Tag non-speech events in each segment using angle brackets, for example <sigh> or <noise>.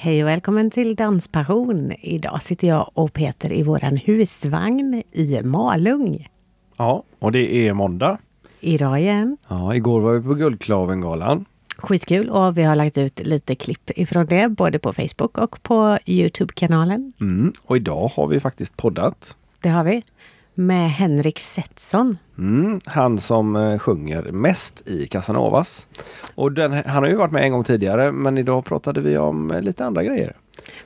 Hej och välkommen till Danspassion. Idag sitter jag och Peter i våran husvagn i Malung. Ja, och det är måndag. Idag igen. Ja, igår var vi på Guldklavengalan. Skitkul och vi har lagt ut lite klipp ifrån det både på Facebook och på Youtube-kanalen. Mm. Och idag har vi faktiskt poddat. Det har vi. Med Henrik Setson. Mm. Han som eh, sjunger mest i Casanovas. Och den, han har ju varit med en gång tidigare men idag pratade vi om eh, lite andra grejer.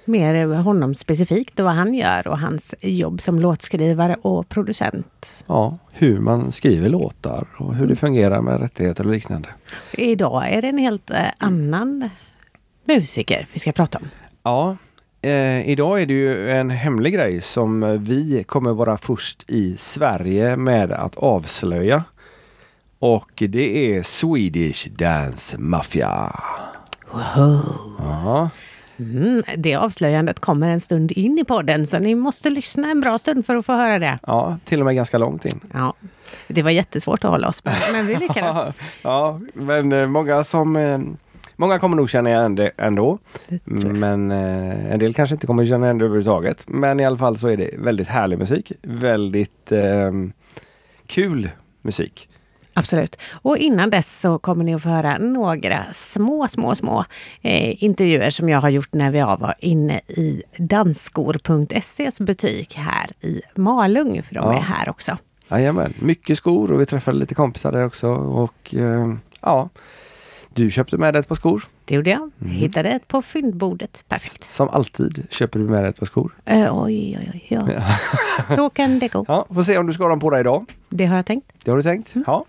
Mer honom specifikt och vad han gör och hans jobb som låtskrivare och producent. Ja, hur man skriver låtar och hur det fungerar med rättigheter och liknande. Idag är det en helt eh, annan musiker vi ska prata om. Ja, eh, idag är det ju en hemlig grej som vi kommer vara först i Sverige med att avslöja. Och det är Swedish Dance Mafia. Wow. Mm, det avslöjandet kommer en stund in i podden så ni måste lyssna en bra stund för att få höra det. ja, till och med ganska långt in. Ja, det var jättesvårt att hålla oss med, men vi lyckades. <laughs> ja, men eh, många som eh, Många kommer nog känna igen det ändå. Men eh, en del kanske inte kommer känna igen det överhuvudtaget. Men i alla fall så är det väldigt härlig musik. Väldigt eh, kul musik. Absolut. Och innan dess så kommer ni att få höra några små, små, små eh, intervjuer som jag har gjort när vi var inne i dansskor.ses butik här i Malung. För de Ja. är här också. Jajamän, mycket skor och vi träffade lite kompisar där också. Och eh, ja, du köpte med dig ett par skor. Det gjorde jag. Mm. Hittade ett på fyndbordet. Perfekt. Som alltid köper du med dig ett par skor. Eh, oj, oj, oj. Ja. <laughs> Så kan det gå. Ja, får se om du ska ha dem på dig idag. Det har jag tänkt. Det har du tänkt? Mm. Ja.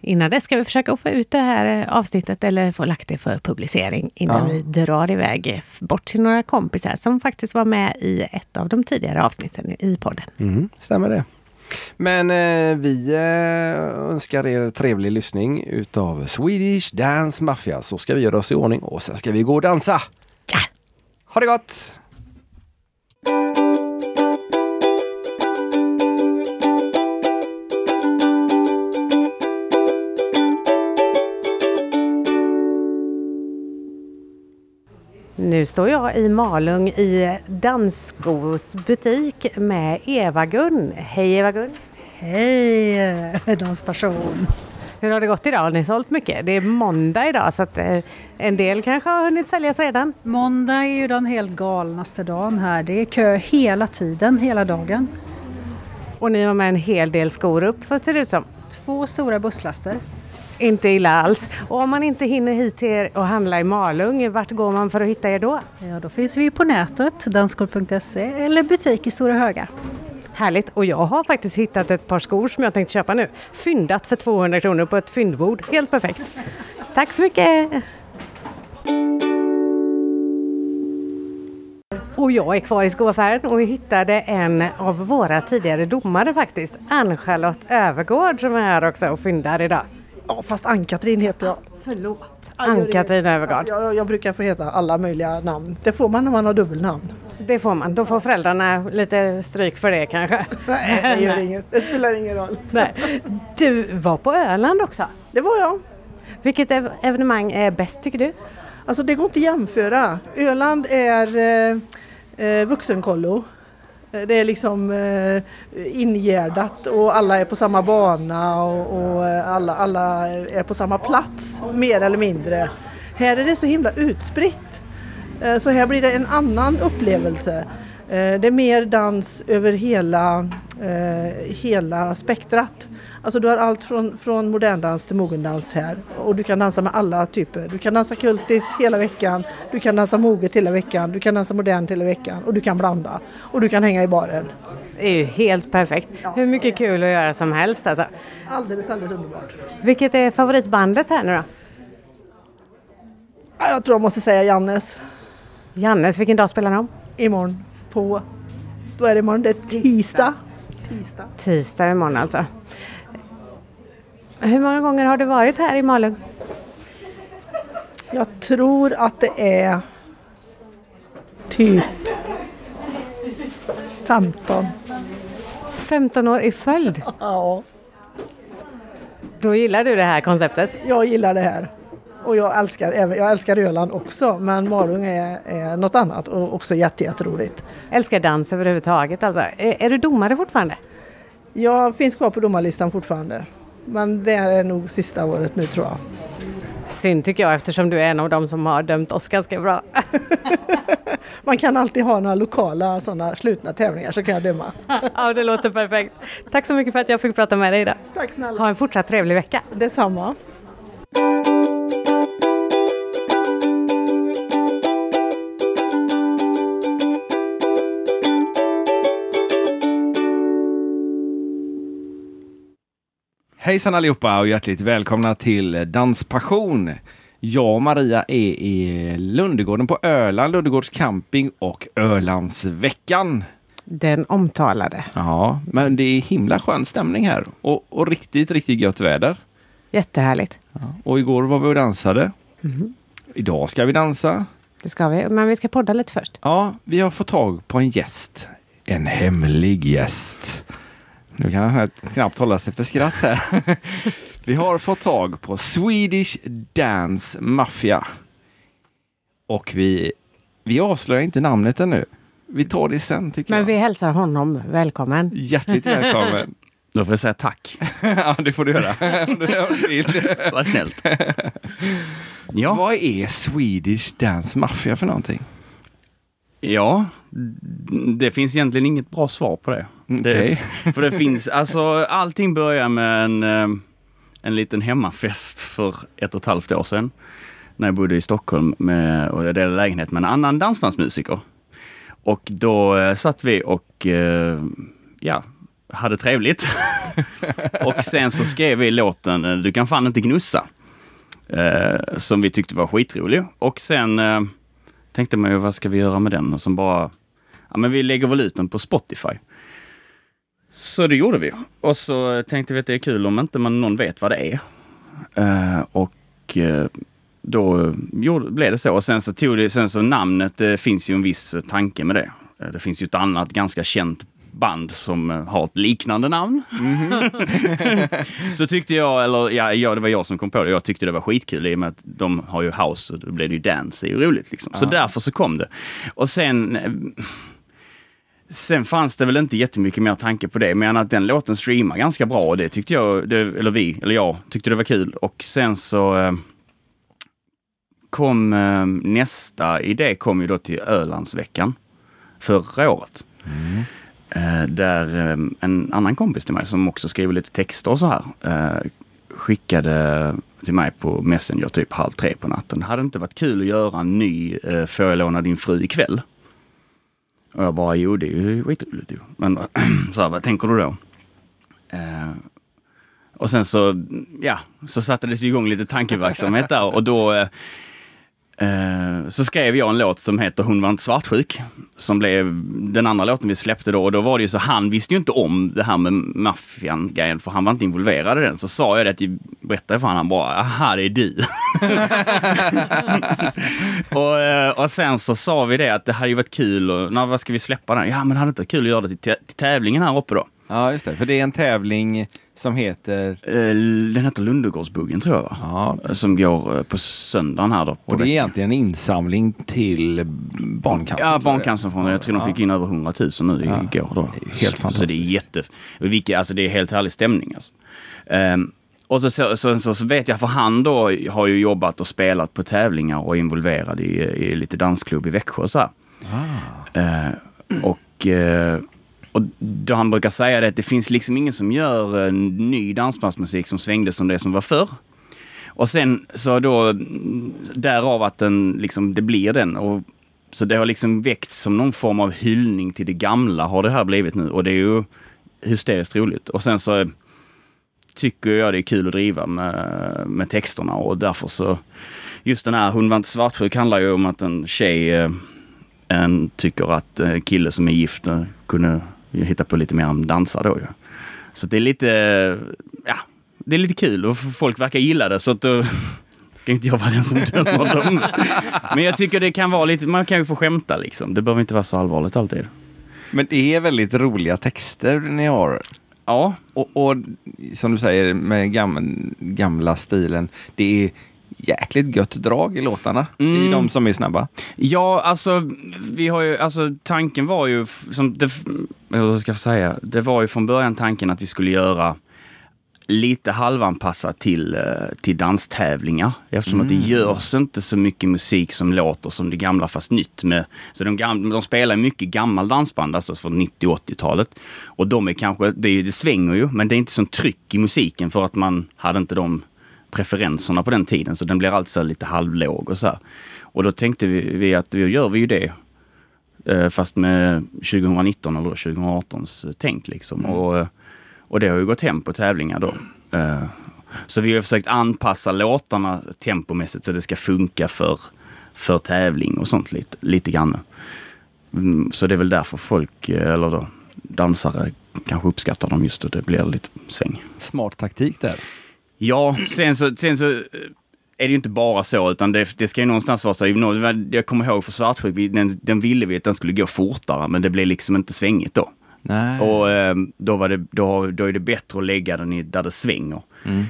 Innan det ska vi försöka få ut det här eh, avsnittet eller få lagt det för publicering innan Ja. vi drar iväg bort till några kompisar som faktiskt var med i ett av de tidigare avsnitten i podden. Mm, stämmer det. Men eh, vi eh, önskar er trevlig lyssning utav Swedish Dance Mafia. Så ska vi göra oss i ordning och sen ska vi gå och dansa. Ja. Ha det gott! Nu står jag i Malung i Dansskos butik med Eva-Gun. Hej Eva-Gun! Hej danspassion! Hur har det gått idag? Har ni sålt mycket? Det är måndag idag så att eh, en del kanske har hunnit säljas redan. Måndag är ju den helt galnaste dagen här. Det är kö hela tiden, hela dagen. Och ni har med en hel del skor upp för det ser ut som. Två stora busslaster. Inte illa alls. Och om man inte hinner hit till er och handla i Malung, vart går man för att hitta er då? Ja, då finns vi på nätet, danskor.se eller butik i Stora Höga. Härligt! Och jag har faktiskt hittat ett par skor som jag tänkte köpa nu. Fyndat för 200 kronor på ett fyndbord. Helt perfekt! Tack så mycket! Och jag är kvar i skoaffären och hittade en av våra tidigare domare faktiskt. Ann-Charlotte Övergård som är här också och fyndar idag. Ja, fast Ann-Katrin heter jag. Förlåt! Ann-Katrin Övergård. Jag, jag brukar få heta alla möjliga namn. Det får man när man har dubbelnamn. Det får man. Då får föräldrarna lite stryk för det kanske. <laughs> Nej, det gör inget. Det spelar ingen roll. Nej. Du var på Öland också. Det var jag. Vilket ev- evenemang är bäst tycker du? Alltså det går inte att jämföra. Öland är eh, eh, vuxenkollo. Det är liksom eh, ingärdat och alla är på samma bana och, och eh, alla, alla är på samma plats, mer eller mindre. Här är det så himla utspritt. Eh, Så här blir det en annan upplevelse. Eh, Det är mer dans över hela, eh, hela spektrat. Alltså du har allt från, från moderndans till mogendans här och du kan dansa med alla typer. Du kan dansa kultis hela veckan, du kan dansa moget hela veckan, du kan dansa modernt hela veckan och du kan blanda. Och du kan hänga i baren. Det är ju helt perfekt. Hur mycket kul att göra som helst alltså. Alldeles, alldeles underbart. Vilket är favoritbandet här nu då? Ja, Jag tror jag måste säga Jannes Jannes, vilken dag spelar de? imorgon på, vad är det imorgon? Det är tisdag. Tisdag. Tisdag imorgon alltså. Hur många gånger har du varit här i Malung? Jag tror att det är typ 15. 15 år i följd. Ja, Då gillar du det här konceptet. jag gillar det här. Och jag älskar, jag älskar Öland också men Malung är, är något annat och också jätte, jätteroligt. Älskar dans överhuvudtaget alltså. Är, är du domare fortfarande? Jag finns kvar på domarlistan fortfarande. Men det är nog sista året nu tror jag. Synd tycker jag eftersom du är en av dem som har dömt oss ganska bra. <laughs> Man kan alltid ha några lokala sådana slutna tävlingar så kan jag döma. <laughs> ja, det låter perfekt. Tack så mycket för att jag fick prata med dig idag. Tack snälla. Ha en fortsatt trevlig vecka. Detsamma. Hejsan allihopa och hjärtligt välkomna till Danspassion. Jag och Maria är i Lundegården på Öland, Lundegårds camping och Ölandsveckan. Den omtalade. Ja, men det är himla skön stämning här och, och riktigt, riktigt gött väder. Jättehärligt. Och igår var vi och dansade. Mhm. Idag ska vi dansa. Det ska vi. Men vi ska podda lite först. Ja, vi har fått tag på en gäst. En hemlig gäst. Nu kan han knappt hålla sig för skratt här. <laughs> vi har fått tag på Swedish Dance Mafia. Och vi, vi avslöjar inte namnet ännu. Vi tar det sen tycker Men jag. vi hälsar honom välkommen. Hjärtligt välkommen. <laughs> Då får jag säga tack. <laughs> ja, det får du göra. Vad snällt. Ja, Vad är Swedish Dance Mafia för någonting? ja, det finns egentligen inget bra svar på det. Okej. det <laughs> för det finns, alltså allting börjar med en, eh, en liten hemmafest för ett och ett halvt år sedan. När jag bodde i Stockholm med, och jag delade lägenhet med en annan dansbandsmusiker. Och då eh, satt vi och eh, ja, hade trevligt. <laughs> och sen så skrev vi låten Du kan fan inte gnussa. Eh, som vi tyckte var skitrolig. Och sen tänkte man ju vad ska vi göra med den? Och som bara, ja men vi lägger väl ut den på Spotify. Så det gjorde vi. Och så tänkte vi att det är kul om inte man, någon vet vad det är. Uh, och uh, då gjorde, blev det så. Och sen så tog det, sen så namnet, det finns ju en viss tanke med det. Eh, det finns ju ett annat ganska känt band som eh, har ett liknande namn. <laughs> så tyckte jag, eller ja, ja, det var jag som kom på det. Jag tyckte det var skitkul i och med att de har ju house och då blev det ju dance. Det är ju roligt liksom. Så därför så kom det. Och sen eh, Sen fanns det väl inte jättemycket mer tanke på det, men att den låten streamar ganska bra och det tyckte jag, det, eller vi, eller jag, tyckte det var kul. Och sen så eh, kom nästa idé kom ju då till Ölandsveckan förra året. Eh, Eh, där eh, en annan kompis till mig som också skriver lite texter och så här eh, skickade till mig på Messenger typ halv tre på natten. Hade inte varit kul att göra en ny Får jag låna din fru ikväll? Och jag bara, jo det är ju skitroligt ju. Men <clears throat> så här, vad tänker du då? Och sen så, ja, så satte det igång lite tankeverksamhet där och då eh, så skrev jag en låt som heter Hon var inte svartsjuk. Som blev den andra låten vi släppte då och då var det ju så, han visste ju inte om det här med maffian-grejen för han var inte involverad i den. Så sa jag det, att jag berättade för honom, han bara, aha det är du. <laughs> och, eh, och sen så sa vi det att det hade ju varit kul och, när, vad ska vi släppa den? Ja men det hade inte varit kul att göra det till, till tävlingen här uppe då. Ja, just det. För det är en tävling som heter... Eh, Den heter Lundegårdsbuggen tror jag va? Ja, Som går eh, på söndagen här då. Och det är veckan. egentligen en insamling till Barncancer. Ja, Barncancerfonden. Jag tror de Ja. fick in över 100 000 nu Ja. igår. Då. Är helt Så fantastiskt. det är jätte... Vilket, alltså det är helt härlig stämning. Alltså. Ehm, och så, så, så, så vet jag, för han då har ju jobbat och spelat på tävlingar och är involverad i, i lite dansklubb i Växjö och så här. Ah. Eh, och, eh, och då han brukar säga det att det finns liksom ingen som gör eh, ny dansbandsmusik som svängde som det som var förr. Och sen så då därav att den liksom, det blir den. Och, så det har liksom väckts som någon form av hyllning till det gamla har det här blivit nu. Och det är ju hysteriskt roligt. Och sen så tycker jag det är kul att driva med, med texterna och därför så just den här Hon var inte svartsjuk handlar ju om att en tjej eh, en tycker att en kille som är gift kunde hitta på lite mer om dansa då ju. Så det är lite, ja, det är lite kul och folk verkar gilla det så att då <laughs> ska inte jag vara den som dömer dem. Men jag tycker det kan vara lite, man kan ju få skämta liksom. Det behöver inte vara så allvarligt alltid. Men det är väldigt roliga texter ni har. Ja, Och, och som du säger med gam, gamla stilen, det är jäkligt gött drag i låtarna. I Mm. de som är snabba. Ja, alltså, vi har ju, alltså tanken var ju, som det, hur ska jag säga, det var ju från början tanken att vi skulle göra lite halvanpassat till, eh, till danstävlingar. Eftersom att det görs inte så mycket musik som låter som det gamla fast nytt. Med, så de, gamla, de spelar mycket gammal dansband, alltså från 90 och 80-talet. Och de är kanske, det, det svänger ju, men det är inte sån tryck i musiken för att man hade inte de preferenserna på den tiden. Så den blir alltid lite halvlåg och så här. Och då tänkte vi, att då gör vi ju det. Eh, Fast med 2019 eller 2018s tänk liksom. Och, eh, och det har ju gått hem på tävlingar då. Eh, Så vi har försökt anpassa låtarna tempomässigt så det ska funka för, för tävling och sånt lite, lite grann. Mm, Så det är väl därför folk, eh, eller då, dansare kanske uppskattar dem just och det blir lite sväng. Smart taktik där. Ja, sen så, sen så eh, är det ju inte bara så, utan det, det ska ju någonstans vara så. Jag kommer ihåg för Svartsjuk, den, den ville vi att den skulle gå fortare, men det blev liksom inte svängigt då. Nej. Och eh, då, var det, då, då är det bättre att lägga den i, där det svänger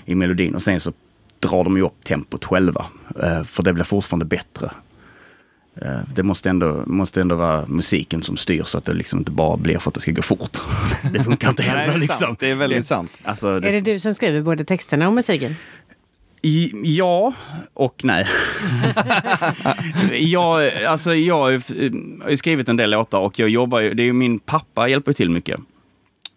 i melodin och sen så drar de ju upp tempot själva. Eh, för det blir fortfarande bättre. Eh, det måste ändå, måste ändå vara musiken som styr så att det liksom inte bara blir för att det ska gå fort. <laughs> Det funkar inte Nej, det heller är liksom. Det är väldigt sant. Alltså, Är det du som skriver både texterna och musiken? I, ja och nej. <laughs> jag, alltså jag har ju skrivit en del låtar och jag jobbar ju, det är ju min pappa hjälper till mycket.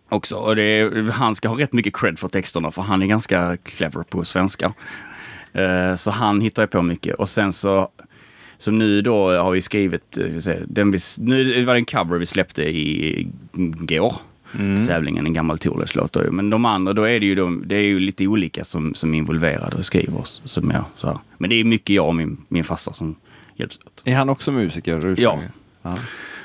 Också. Och det är, han ska ha rätt mycket cred för texterna för han är ganska clever på svenska. Eh, så han hittar ju på mycket och sen så som nu då har vi skrivit, eh, den vi, nu var det en cover vi släppte i går för tävlingen, en gammal Thorleifs-låt. Men de andra, då är det ju, de, det är ju lite olika som, som är involverade och skriver oss. Som jag, så här. Men det är mycket jag och min, min farsa som hjälps åt. Är han också musiker? ursprungligen? ja.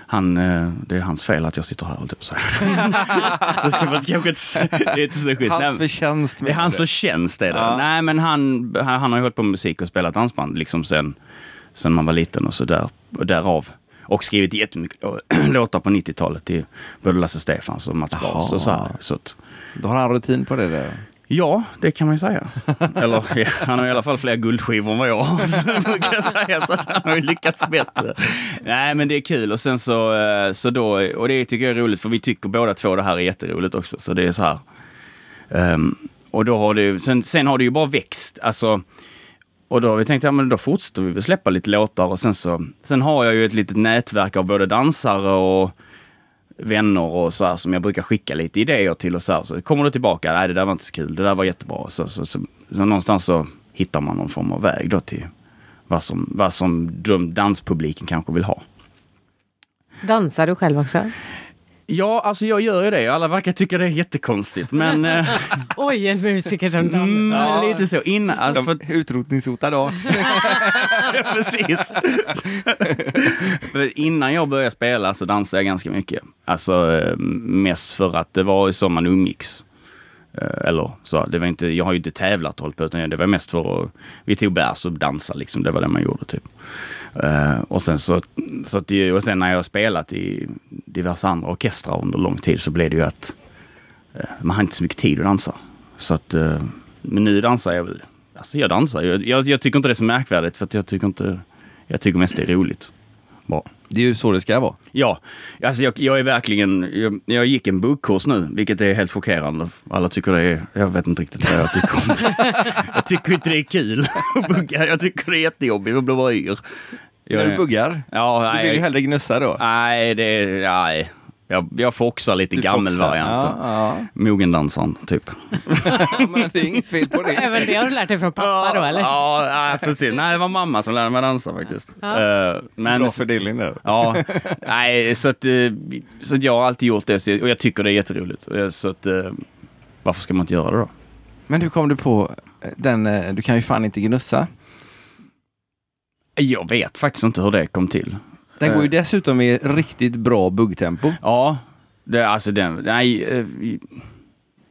Han, eh, det är hans fel att jag sitter här, höll jag på att <laughs> så ska man kanske inte, det är inte så. Nej, Hans förtjänst. det är hans förtjänst är det. Ja. Nej men han, han har ju hållit på med musik och spelat dansband liksom sen, sen man var liten och så där. Och därav. Och skrivit jättemycket lå- <clears throat> låtar på 90-talet till både Lasse Stefans och Mats. Bas och så här. Så att, Då har han rutin på det där. ja, det kan man ju säga. <laughs> Eller ja, han har i alla fall fler guldskivor än vad jag har. <laughs> Så brukar jag säga. Så att han har ju lyckats bättre. Nej men det är kul och sen så, eh, så då, och det tycker jag är roligt för vi tycker båda två det här är jätteroligt också. Så det är så här. Ehm, och då har det sen, sen har det ju bara växt. Alltså, och då har vi tänkt, ja men då fortsätter vi väl släppa lite låtar och sen så, sen har jag ju ett litet nätverk av både dansare och vänner och så här som jag brukar skicka lite idéer till och så här. Så kommer du tillbaka, nej det där var inte så kul, det där var jättebra. Så, så, så, så någonstans så hittar man någon form av väg då till vad som, vad som danspubliken kanske vill ha. Dansar du själv också? Ja, alltså jag gör ju det. Alla verkar tycka det är jättekonstigt. Men eh, <laughs> Oj, en musiker som dansar. mm, lite så innan. Alltså, för, De utrotningshotade art. <laughs> Precis. <laughs> För innan jag började spela så dansade jag ganska mycket. Alltså eh, mest för att det var så man umgicks. Eh, Eller så, det var inte, jag har ju inte tävlat och hållit på utan det var mest för att vi tog bärs och dansade liksom. Det var det man gjorde typ. Uh, och sen så, så att, och sen när jag har spelat i diverse andra orkestrar under lång tid så blev det ju att uh, man har inte så mycket tid att dansa. Så att, uh, men nu dansar jag väl. Alltså jag dansar. Jag, jag, jag tycker inte det är så märkvärdigt för att jag tycker inte, jag tycker mest det är roligt. Bra. Det är ju så det ska vara. Ja, alltså jag, jag är verkligen, jag, jag gick en buggkurs nu, vilket är helt chockerande. Alla tycker det är, jag vet inte riktigt vad jag tycker om det. <laughs> Jag tycker inte det är kul att bugga. Jag tycker det är jättejobbigt, blir bara yr. När du buggar. Ja, Du vill ju nej. hellre gnussa då. Nej, det, nej. Jag, jag foxar lite Du gammelvarianten. foxar. Ja, Mogendansaren, typ. <laughs> ja. Men det är inget fel på det. Även det har du lärt dig från pappa då eller? Ja, nej, precis. Nej, det var mamma som lärde mig dansa faktiskt. Eh, men, Bra fördelning där. Ja, nej, så att, eh, så att jag har alltid gjort det och jag tycker det är jätteroligt. Jag- Så att, eh, varför ska man inte göra det då? Men hur kom du på den, eh, du kan ju fan inte gnussa. Jag vet faktiskt inte hur det kom till. Den går ju Eh. dessutom i riktigt bra buggtempo. Ja, det, alltså den, nej, eh,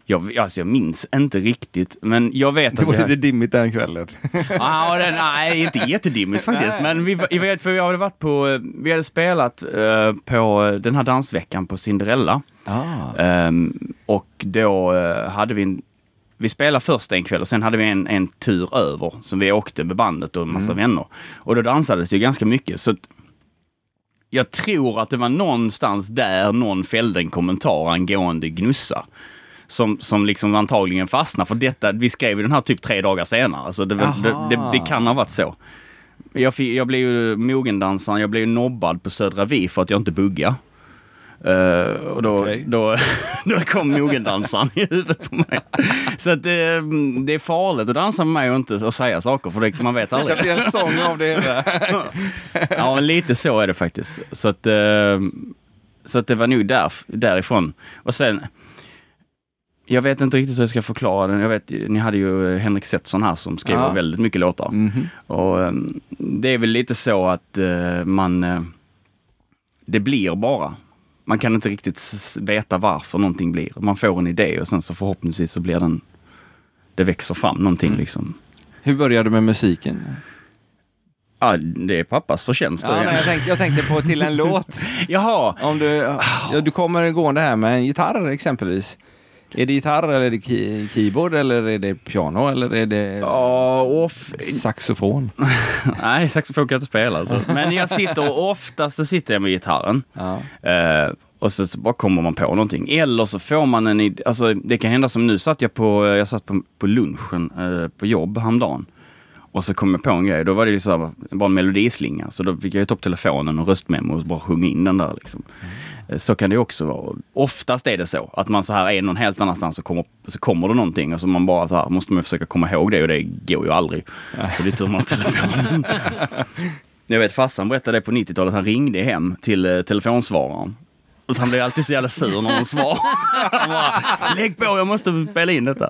jag, alltså jag minns inte riktigt, men jag vet Det att var vi lite dimmigt den kvällen. <laughs> Ja, det, nej, inte jättedimmigt faktiskt. Men vi, jag vet, för vi hade varit på, vi hade spelat eh, på den här dansveckan på Cinderella. Ah. Ehm, och då eh, hade vi en, vi spelade först en kväll och sen hade vi en, en tur över som vi åkte med bandet och en massa vänner. Och då dansades det ju ganska mycket. Så att jag tror att det var någonstans där någon fällde en kommentar angående Gnussa. Som, som liksom antagligen fastnade för detta. Vi skrev ju den här typ tre dagar senare. Alltså det, det, det, det kan ha varit så. Jag, fick, jag blev ju mogendansaren, jag blev ju nobbad på Södra Vi för att jag inte buggade. Eh, och då, Okej. då, <laughs> då kom mogendansaren i huvudet på mig. Så att det, det är farligt att dansa med mig och inte att säga saker för det, man vet Det aldrig. blir en sång av det hela. <laughs> Ja, lite så är det faktiskt. Så att, eh, så att det var nog där, därifrån. Och sen, jag vet inte riktigt hur jag ska förklara den. Jag vet, ni hade ju Henrik Setson här som skriver Ja. väldigt mycket låtar. Mhm. Och eh, det är väl lite så att man... Det blir bara. Man kan inte riktigt veta varför någonting blir. Man får en idé och sen så förhoppningsvis så blir den... Det växer fram någonting Mm. liksom. Hur började du med musiken? Ja, det är pappas förtjänst. Ja, nej, jag, tänkte, jag tänkte på till en <laughs> låt. Jaha! Om du, ja, du kommer gående här med en gitarr exempelvis. Är det gitarr eller är det key, keyboard eller är det piano eller är det Ja, saxofon? <laughs> Nej, saxofon kan jag inte spela. Alltså. <laughs> Men jag sitter, och oftast så sitter jag med gitarren. Ja. Eh, och så, så bara kommer man på någonting. Eller så får man en Alltså det kan hända som nu satt jag på, jag satt på, på lunchen eh, på jobb häromdagen. Och så kom jag på en grej. Då var det liksom bara en melodislinga. Så då fick jag ju ta upp telefonen och röstmemo och bara sjunga in den där. Liksom. Eh, Så kan det också vara. Oftast är det så att man så här är någon helt annanstans och kommer, så kommer det någonting och så man bara så här måste man försöka komma ihåg det och det går ju aldrig. Så det är tur man har telefonen. <laughs> Jag vet farsan berättade det på 90-talet. Han ringde hem till eh, telefonsvararen. Och han blev alltid så jävla sur när hon svarade. Han bara, lägg på, jag måste spela in detta.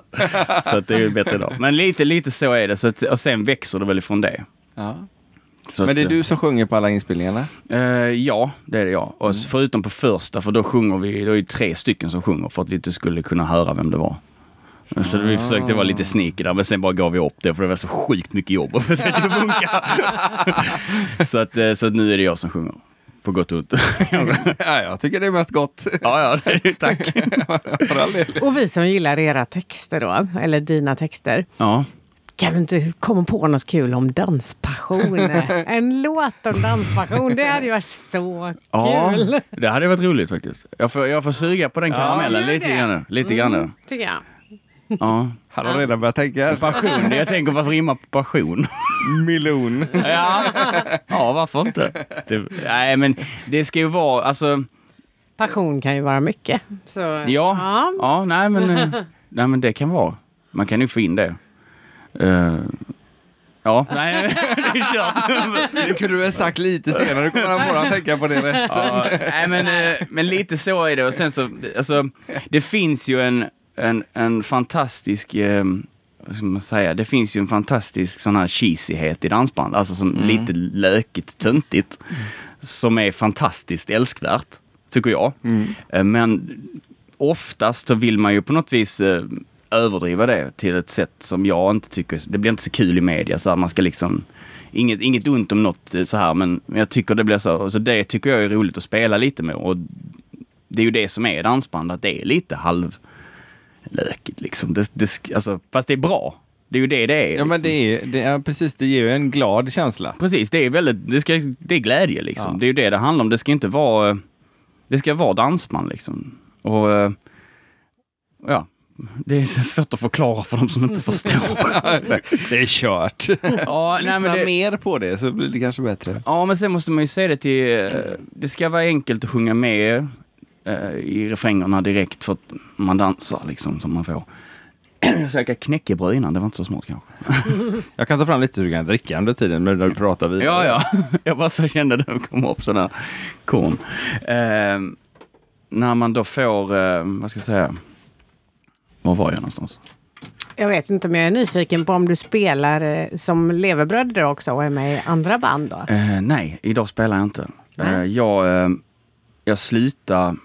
Så att det är ju bättre idag. Men lite, lite så är det. Så att, och sen växer det väl ifrån det. Ja. Så Men det är att, du som sjunger på alla inspelningarna? eh, ja, det är det jag. Och s- förutom på första, för då sjunger vi, då är det tre stycken som sjunger för att vi inte skulle kunna höra vem det var. Så vi försökte vara lite sneaky där, men sen bara gav vi upp det för det var så sjukt mycket jobb för att det skulle funka. <laughs> <laughs> så, att, eh, så att nu är det jag som sjunger. På gott och ont. <laughs> Ja, jag tycker det är mest gott. ja, ja, tack. <laughs> För all del. Och vi som gillar era texter då, eller dina texter. Ja. Kan du inte komma på något kul om danspassion? <laughs> En låt om danspassion, det hade ju varit så Ja, kul. det hade varit roligt faktiskt. Jag får, jag får suga på den karamellen gör lite grann. Lite grann. Tycker jag. Ja. Han har redan börjat tänka. Passion, jag tänker varför rimma på passion? Milon. Ja, ja varför inte? Det, nej, men det ska ju vara, alltså, Passion kan ju vara mycket. Så, ja, ja, nej, men, nej men det kan vara. Man kan ju få in det. Eh, ja, nej, <laughs> det är kört. Det kunde du väl sagt lite senare. Du kommer han bara tänka på det resten. Ja, nej, men, eh, men lite så är det. Och sen så, alltså, det finns ju en, en, en fantastisk, eh, vad ska man säga, det finns ju en fantastisk sån här cheesyhet i dansband. Alltså som lite lökigt, töntigt. Som är fantastiskt älskvärt, tycker jag. Eh, Men oftast så vill man ju på något vis eh, överdriva det till ett sätt som jag inte tycker, det blir inte så kul i media. Så här, man ska liksom, inget, inget ont om något eh, så här, men jag tycker det blir så, så det tycker jag är roligt att spela lite med. Och det är ju det som är dansband, att det är lite halvlökigt liksom. Det, det, alltså, fast det är bra. Det är ju det det är. Ja men liksom. det är, det är precis, det ger ju en glad känsla. Precis, det är väldigt, det, ska, det är glädje liksom. Ja. Det är ju det det handlar om. Det ska inte vara, det ska vara dansband liksom. Och eh, ja, det är <laughs> svårt att förklara för de som inte förstår. <laughs> <laughs> det är kört. ja, nej, men det, mer på det så blir det kanske bättre. ja, men sen måste man ju se det till, eh, det ska vara enkelt att sjunga med i refrängerna direkt för att man dansar liksom som man får. <clears throat> Jag käkade knäckebröd innan, det var inte så smart kanske. <laughs> Jag kan ta fram lite så du kan dricka under tiden när du pratar vidare. Ja, ja. <laughs> Jag bara så kände det kom upp sådana här korn. Eh, när man då får, eh, vad ska jag säga, var var jag någonstans? Jag vet inte, men jag är nyfiken på om du spelar eh, som levebröder också och är med i andra band då? Eh, nej, idag spelar jag inte. Eh, jag, eh, jag slutade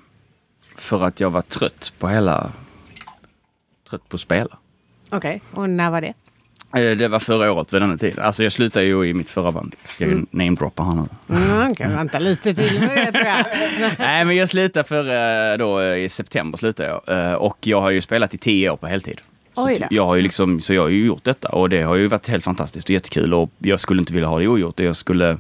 för att jag var trött på hela, trött på att spela. Okej, och när var det? Eh, det var förra året vid denna tid. Alltså jag slutade ju i mitt förra band. Ska jag namedroppa här nu? Mm, Okej, vänta lite till med det tror jag. <laughs> Nej, men jag slutade för, eh, då, eh, i september slutade jag. Och jag har ju spelat i tio år på heltid. Så, jag har ju liksom, så jag har ju gjort detta och det har ju varit helt fantastiskt och jättekul och jag skulle inte vilja ha det ogjort. Jag skulle,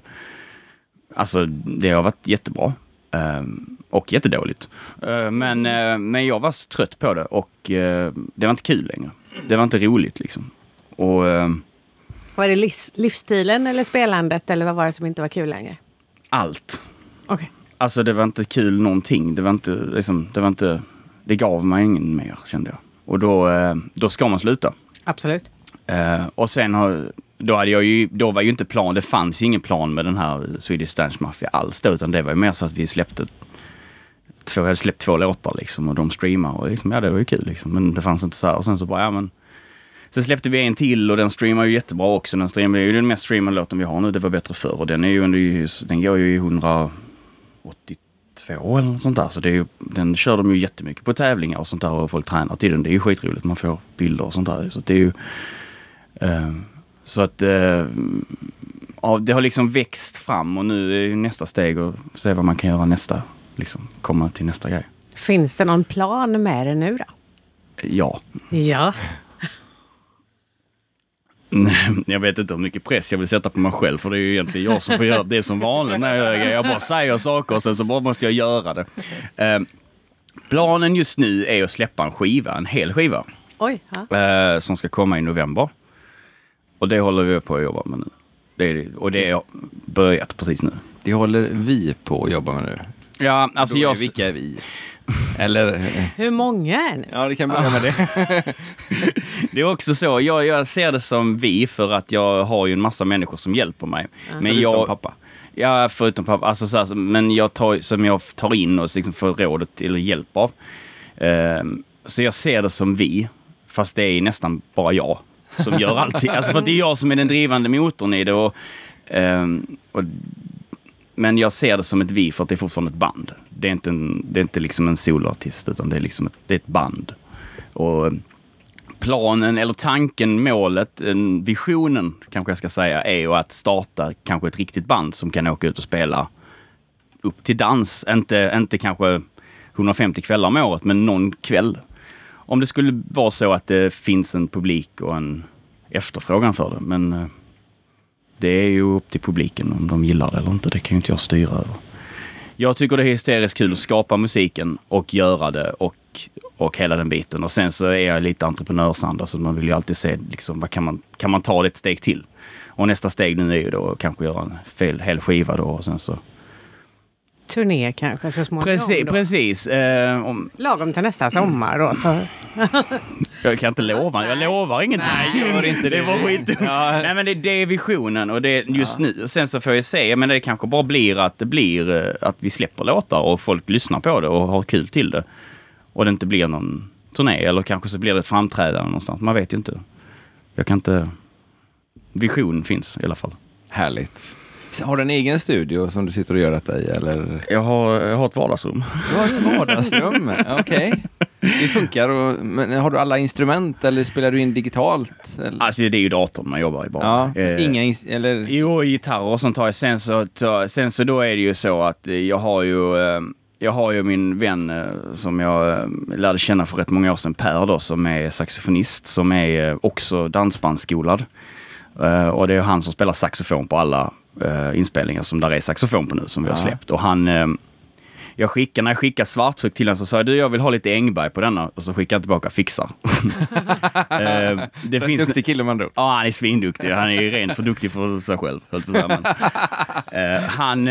alltså det har varit jättebra. Ehm, och jättedåligt. Ehm, men, eh, men jag var trött på det och eh, det var inte kul längre. Det var inte roligt liksom. Och Var det livs, livsstilen eller spelandet eller vad var det som inte var kul längre? allt. Okej. Alltså det var inte kul någonting. Det var inte, liksom, det var inte, det gav mig ingen mer kände jag. Och då, eh, då ska man sluta. Absolut. Eh, och sen har, då hade jag ju, då var ju inte plan, det fanns ju ingen plan med den här Swedish Dance Mafia alls då, utan det var ju mer så att vi släppte två, jag hade släppt två låtar liksom och de streamade och liksom, ja det var ju kul liksom. Men det fanns inte så här och sen så bara, ja men Sen släppte vi en till och den streamar ju jättebra också. Den streamar är ju den mest streamade låten vi har nu. Det var bättre förr. Och den är ju, under- den går ju i 182 eller något sånt där. Så det är ju, den kör de ju jättemycket på tävlingar och sånt där och folk tränar till den. Det är ju skitroligt. Man får bilder och sånt där. Så det är ju... eh, så att... eh, ja, det har liksom växt fram och nu är ju nästa steg att se vad man kan göra nästa. Liksom komma till nästa grej. Finns det någon plan med det nu då? Ja. Ja. <laughs> Jag vet inte hur mycket press jag vill sätta på mig själv för det är ju egentligen jag som får göra det som vanligt när jag gör. Jag bara säger saker och sen så bara måste jag göra det. Eh, planen just nu är att släppa en skiva, en hel skiva, Oj. Eh, som ska komma i november. Och det håller vi på att jobba med nu. Det är, och det har börjat precis nu. Det håller vi på att jobba med nu. Ja, alltså Då är jag... vilka är vi? Eller, Hur många är ni? ja det kan börja med det. <laughs> Det är också så, jag, jag ser det som vi för att jag har ju en massa människor som hjälper mig. Men Förutom jag, pappa. Ja, förutom pappa. Alltså, så här, men jag tar, som jag tar in och liksom får rådet eller hjälp av. Ehm, så jag ser det som vi, fast det är nästan bara jag som gör allting. <laughs> Alltså för att det är jag som är den drivande motorn i det. Och, ehm, och, men jag ser det som ett vi för att det är fortfarande ett band. Det är inte, en, det är inte liksom en soloartist utan det är liksom ett, det är ett band. Och eh, planen eller tanken, målet, eh, visionen kanske jag ska säga är ju att starta kanske ett riktigt band som kan åka ut och spela upp till dans. Inte, inte kanske 150 kvällar om året, men någon kväll. Om det skulle vara så att det finns en publik och en efterfrågan för det. Men eh, det är ju upp till publiken om de gillar det eller inte. Det kan ju inte jag styra över. Jag tycker det är hysteriskt kul att skapa musiken och göra det och, och hela den biten. Och sen så är jag lite entreprenörsanda så alltså man vill ju alltid se liksom, vad kan man, kan man ta det ett steg till? Och nästa steg nu är ju då att kanske göra en fel, hel skiva då och sen så... Turné kanske så småningom. Precis, då. precis. Eh, om, Lagom till nästa sommar då. Så. <laughs> jag kan inte lova, jag lovar ingenting. Nej, gör inte det det. var skit. Ja. Nej men det, det är visionen och det är just nu. Sen så får jag se, men det kanske bara blir att det blir eh, att vi släpper låtar och folk lyssnar på det och har kul till det. Och det inte blir någon turné eller kanske så blir det ett framträdande någonstans. Man vet ju inte. Jag kan inte... Vision finns i alla fall. Härligt. Har du en egen studio som du sitter och gör detta i eller? Jag har, jag har ett vardagsrum. Du har ett vardagsrum, <laughs> okej. Det funkar, och, men har du alla instrument eller spelar du in digitalt? Eller? Alltså det är ju datorn man jobbar i bara. Ja, Eh, inga, eller? Jo, gitarrer och sånt har jag. Sen så, sen så då är det ju så att eh, jag har ju, eh, jag har ju min vän eh, som jag lärde känna för rätt många år sedan, Per då, som är saxofonist, som är också dansbandsskolad. Och det är han som spelar saxofon på alla eh, inspelningar som där är saxofon på nu, som vi har släppt. Och han, eh, jag skickar, när jag skickar svartryck till honom så sa jag, du jag vill ha lite Engberg på denna. Och så skickar han tillbaka, fixar. <laughs> Eh, det En finns, duktig kille man då. Ja, han är svinduktig. Han är rent för duktig för sig själv. höll på att säga. Men, <laughs> eh, han,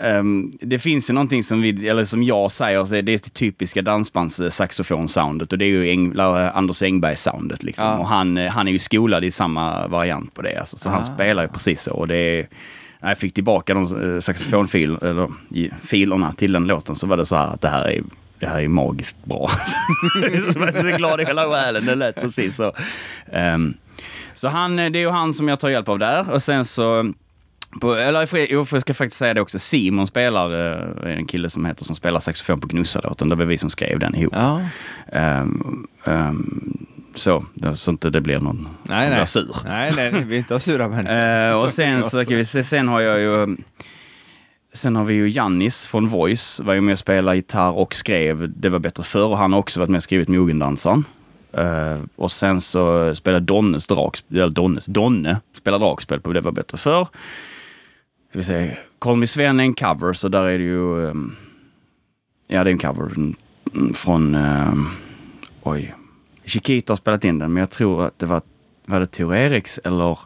eh, ehm, det finns ju någonting som, vi, eller som jag säger, så det är det typiska dansbands saxofon-soundet och det är ju Eng, eller Anders Engberg-soundet. Liksom. Ja. Och han, eh, han är ju skolad i samma variant på det. Alltså. Så Ah. han spelar ju precis så. Och det är, när jag fick tillbaka de eh, saxofonfil, eller, i- filerna till den låten så var det så här att det här är det här är magiskt bra. <laughs> jag är så glad i hela själen. Det lät precis så. Ehm, så han, det är ju han som jag tar hjälp av där. Och sen så... På, eller jag ska faktiskt säga det också. Simon spelar, eh, en kille som heter som spelar saxofon på Gnussa-låten. Det var vi som skrev den ihop. Ja. Ehm, ehm, så, så inte det blir någon Nej, som nej. blir sur. Nej, nej, vi vill inte sura människor. Eh, och sen så <laughs> vi se, sen har jag ju Sen har vi ju Jannis från Voice, var ju med och spelade gitarr och skrev Det var bättre förr och han har också varit med och skrivit Mogendansaren. Eh, och sen så spelade Donnes dragspel, eller Donnes, Donne spelar dragspel på Det var bättre förr. Ska vi se, Call Me Sven är en cover, så där är det ju... ehm, ja, det är en cover mm, mm, från... ehm, oj. Chiquita har spelat in den, men jag tror att det var... Var det Tor Eriks eller...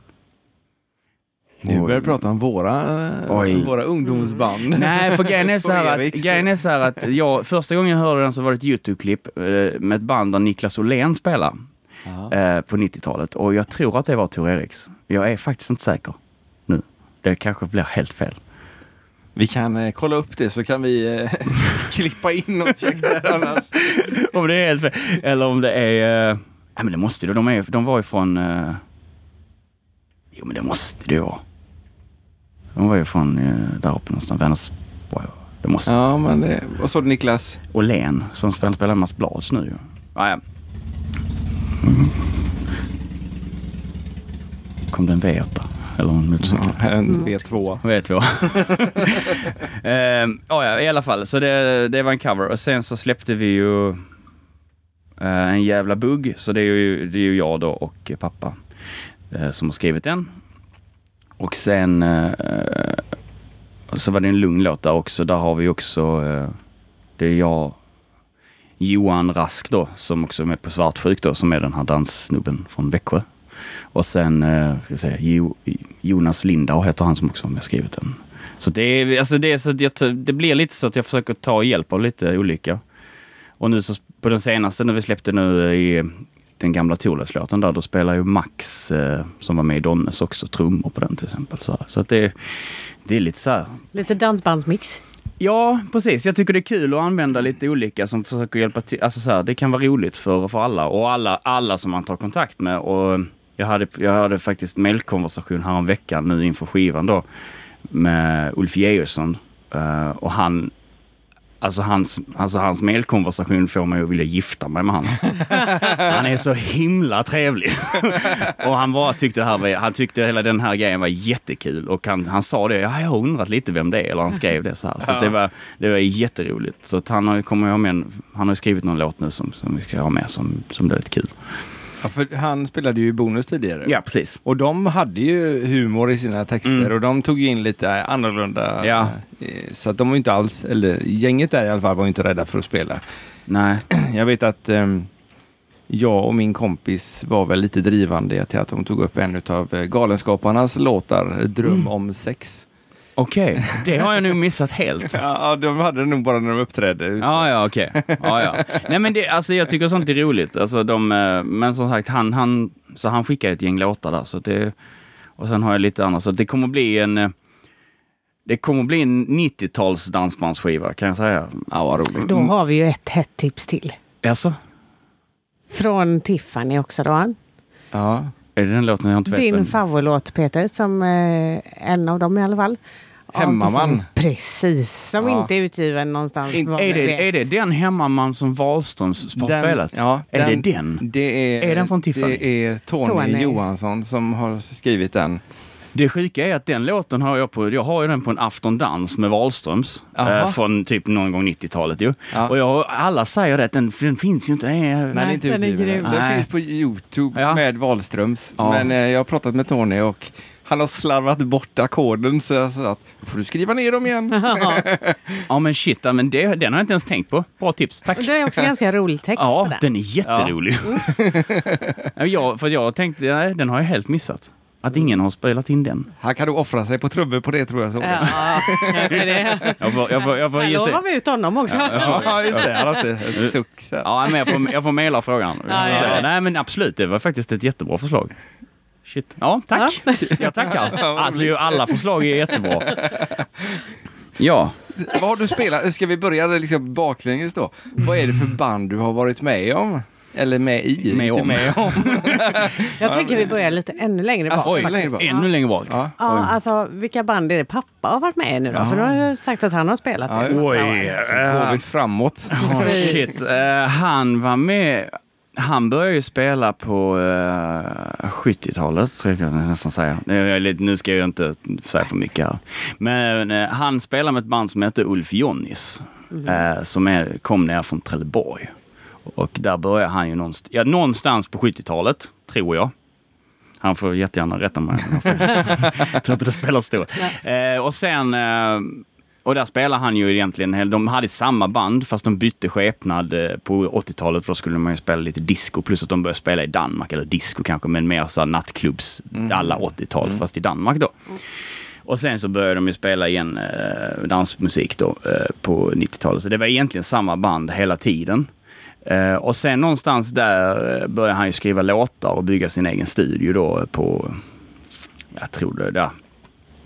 Nu börjar vi prata om våra, Oj. våra ungdomsband. Nej, för grejen är så här att, grejen är så här att jag, första gången jag hörde den så var det ett YouTube-klipp eh, med ett band där Niklas Åhlén spelar Ja. eh, på 90-talet. Och jag tror att det var Tor Eriks. Jag är faktiskt inte säker. Det kanske blir helt fel. Vi kan eh, kolla upp det så kan vi eh, <laughs> klippa in något check där annars. <laughs> om det är helt fel. Eller om det är... Eh, ja, men det måste det. De, är, de var ju från... Eh, jo, men det måste det vara. De var ju från eh, där uppe någonstans. Vänersborg. Det måste. Ja, men det, vad sa du Niklas? Åhlén som spelar, spelar Mats Blads nu ju. Ja, ja. Mm. Kom det en V8? Eller en motorcykel? En V2. V2. Ehm, ja, ja, i alla fall. Så det, det var en cover. Och sen så släppte vi ju eh, en jävla bugg. Så det är ju, det är ju jag då och pappa eh, som har skrivit den. Och sen eh, så var det en lugn låt där också. Där har vi också, det är jag, Johan Rask då, som också är med på Svartsjuk då, som är den här danssnubben från Växjö. Och sen eh, ska säga, jo, Jonas Lindau heter han som också har med och skrivit den. Så det, är, alltså det, är så jag, det blir lite så att jag försöker ta hjälp av lite olika. Och nu så på den senaste när vi släppte nu i den gamla Thorleifs-låten där, då spelar ju Max eh, som var med i Donnes också trummor på den till exempel. Så, så att det, det är lite så här. Lite dansbandsmix. Ja, precis. Jag tycker det är kul att använda lite olika som försöker hjälpa till. Alltså så här, det kan vara roligt för, för alla och alla, alla som man tar kontakt med. Och jag hade, jag hade faktiskt mailkonversation här om veckan nu inför skivan då med Ulf Georgsson. Eh, och han, alltså hans, alltså hans mailkonversation får mig att vilja gifta mig med honom. Alltså. <laughs> Han är så himla trevlig. <laughs> och han bara tyckte det här var, han tyckte hela den här grejen var jättekul. Och han, han sa det, ja, jag har undrat lite vem det är. Eller han skrev det så här. Så att det, var, det var jätteroligt. Så han har, kommer jag med, en- han har skrivit någon låt nu som, som vi ska ha med som, som blir lite kul. Ja, för han spelade ju Bonus tidigare. Ja, precis. Och de hade ju humor i sina texter Mm. och de tog in lite annorlunda. Ja. eh, Så att de var inte alls, eller gänget där i alla fall var inte rädda för att spela. Nej. <clears throat> Jag vet att ehm, jag och min kompis var väl lite drivande till att de tog upp en av Galenskaparnas låtar, Dröm Mm. om sex. Okej, det har jag nog missat helt. <laughs> Ja, de hade det nog bara när de uppträdde. Ja, ja, okej. Ja, ja. Nej, men det, alltså, jag tycker sånt är roligt. Alltså, de, eh, men som sagt, han, han, så han skickar ett gäng låtar där. Så det, och sen har jag lite annat. Så det kommer bli en... eh, Det kommer bli en 90-tals dansbandsskiva kan jag säga. Ja, vad roligt. Då har vi ju ett hett tips till. Alltså, Från Tiffany också då. Ja. Är det den låten jag inte vet? Din favoritlåt Peter, som eh, en av dem i alla fall. Hemmaman. Precis, som Ja. inte är utgiven någonstans. In- Är det, är det den hemmaman som Wahlström har spelat? ja, Är det den? Det är, Är den från Tiffany? Det är Tony, Tony. Johansson som har skrivit den. Det sjuka är att den låten har jag på, jag har ju den på en aftondans med Wahlströms. Eh, från typ någon gång 90-talet ju. Ja. Och jag, alla säger det att den, den finns ju inte. Eh, Nej, den är inte den är grym. Den Nej. finns på Youtube Ja. med Wahlströms. Ja. Men eh, jag har pratat med Tony och han har slarvat bort ackorden så jag sa att får du skriva ner dem igen. Ja <laughs> men shit, men det, den har jag inte ens tänkt på. Bra tips, tack. Det är också ganska rolig text på Ja, den. den är jätterolig. <laughs> Ja, jag, för jag tänkte, nej, den har jag helt missat. Att ingen har spelat in den. Han kan nog offra sig på trubbor på det tror jag. Så. Ja, kanske det. Jag får, jag får, jag får ge sig. vi ut honom också. Ja, jag får- Ja, just det. Han har inte suck. så här. Ja, men jag får, jag får mejla frågan. Ja, ja, ja. Nej men absolut, det var faktiskt ett jättebra förslag. Shit. Ja, tack. Jag tackar. <laughs> Alltså ju alla förslag är jättebra. Ja, Vad har du spelat? Ska vi börja liksom baklänges då? Vad är det för band du har varit med om? Eller med i? med Inte om. <laughs> Jag tänker vi börjar lite ännu längre bak. Alltså, oj, längre bak. Ännu längre bak. Ja. Ja, alltså vilka band är det pappa har varit med i nu då? För nu har jag sagt att han har spelat Ja, det. Oj. Så går vi framåt. Oh, <laughs> Precis. shit. Eh, han var med. Han började ju spela på uh, 70-talet, tror jag nästan säga. Nu Nu ska jag inte säga för mycket här. Men eh, han spelade med ett band som hette Ulf Jonnis. eh, som är, kom ner från Trelleborg. Och där började han ju någonstans, ja, någonstans på 70-talet, tror jag. Han får jättegärna rätta mig. <laughs> jag tror inte det spelar stor eh, Och sen eh, och där spelar han ju egentligen, de hade samma band fast de bytte skepnad eh, på 80-talet för då skulle man ju spela lite disco plus att de började spela i Danmark, eller disco kanske, men mer så nattklubbs Mm. alla 80-tal fast i Danmark då. Och sen så började de ju spela igen eh, dansmusik då eh, på 90-talet. Så det var egentligen samma band hela tiden. Eh, och sen någonstans där eh, började han ju skriva låtar och bygga sin egen studio då på, jag tror det, där,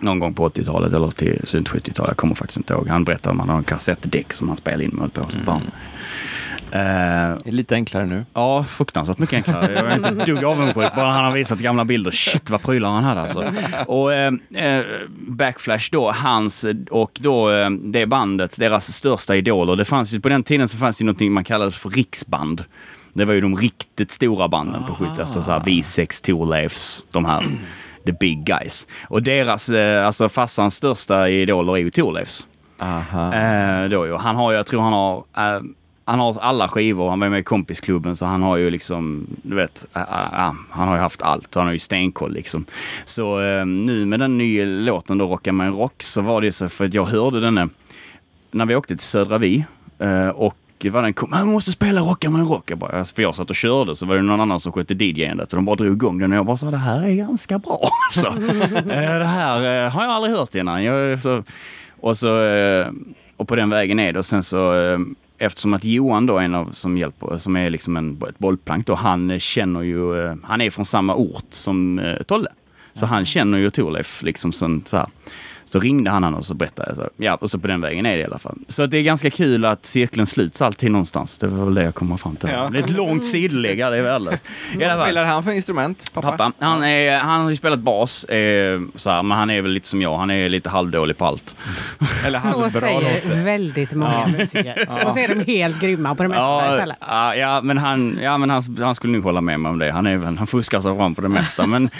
någon gång på 80-talet eller till sent 70-talet. Jag kommer faktiskt inte ihåg. Han berättade om att han hade en kassettdäck som han spelade in med på som barn. Det är lite enklare nu. Ja, fruktansvärt mycket enklare. Jag är inte ett dugg avundsjuk. Bara han har visat gamla bilder. Shit vad prylar han hade alltså. Och eh, eh, Backflash då, hans och då eh, det bandet, deras största idoler. Det fanns ju, på den tiden så fanns det ju någonting man kallade för riksband. Det var ju de riktigt stora banden på 70 alltså så här V6, Thorleifs, de här the big guys. Och deras, eh, alltså farsans största idoler är ju Thorleifs. Aha. Eh, då ju. Han har ju, jag tror han har, eh, han har alla skivor. Han var med i kompisklubben så han har ju liksom, du vet, äh, äh, äh han har ju haft allt. Han har ju stenkoll liksom. Så äh, nu med den nya låten då, Rocka med en rock, så var det så för att jag hörde den eh, när vi åkte till Södra Vi eh, och och var den kom, man måste spela Rocka med en rock. Jag bara, för jag satt och körde så var det någon annan som skötte DJ-ändet, Så de bara drog igång den och jag bara sa det här är ganska bra. <laughs> Så, eh, det här har jag aldrig hört innan. Jag, så, och, så, och på den vägen är det. Och sen så eftersom att Johan då, en av som hjälper, som är liksom en, ett bollplank då, han känner ju, eh, han är från samma ort som eh, Tolle. Så han känner ju Thorleif liksom sen, så här. Så ringde han honom och så berättade jag. Så, ja, och så på den vägen är det i alla fall. Så att det är ganska kul att cirkeln sluts alltid någonstans. Det var väl det jag kommer fram till. Ja. Det är ett långt sidolägg, ja, det är. I alla Vad spelar han för instrument? Pappa? Pappa, han, är, han har ju spelat bas, eh, så här, men han är väl lite som jag. Han är lite halvdålig på allt. <laughs> Eller Så säger låter. väldigt många musiker. Och så är de helt grymma på det mesta Ja, ja, ja, men, han, ja, men han, han skulle nog hålla med mig om det. Han, är, väl- han fuskar sig fram på det mesta. men,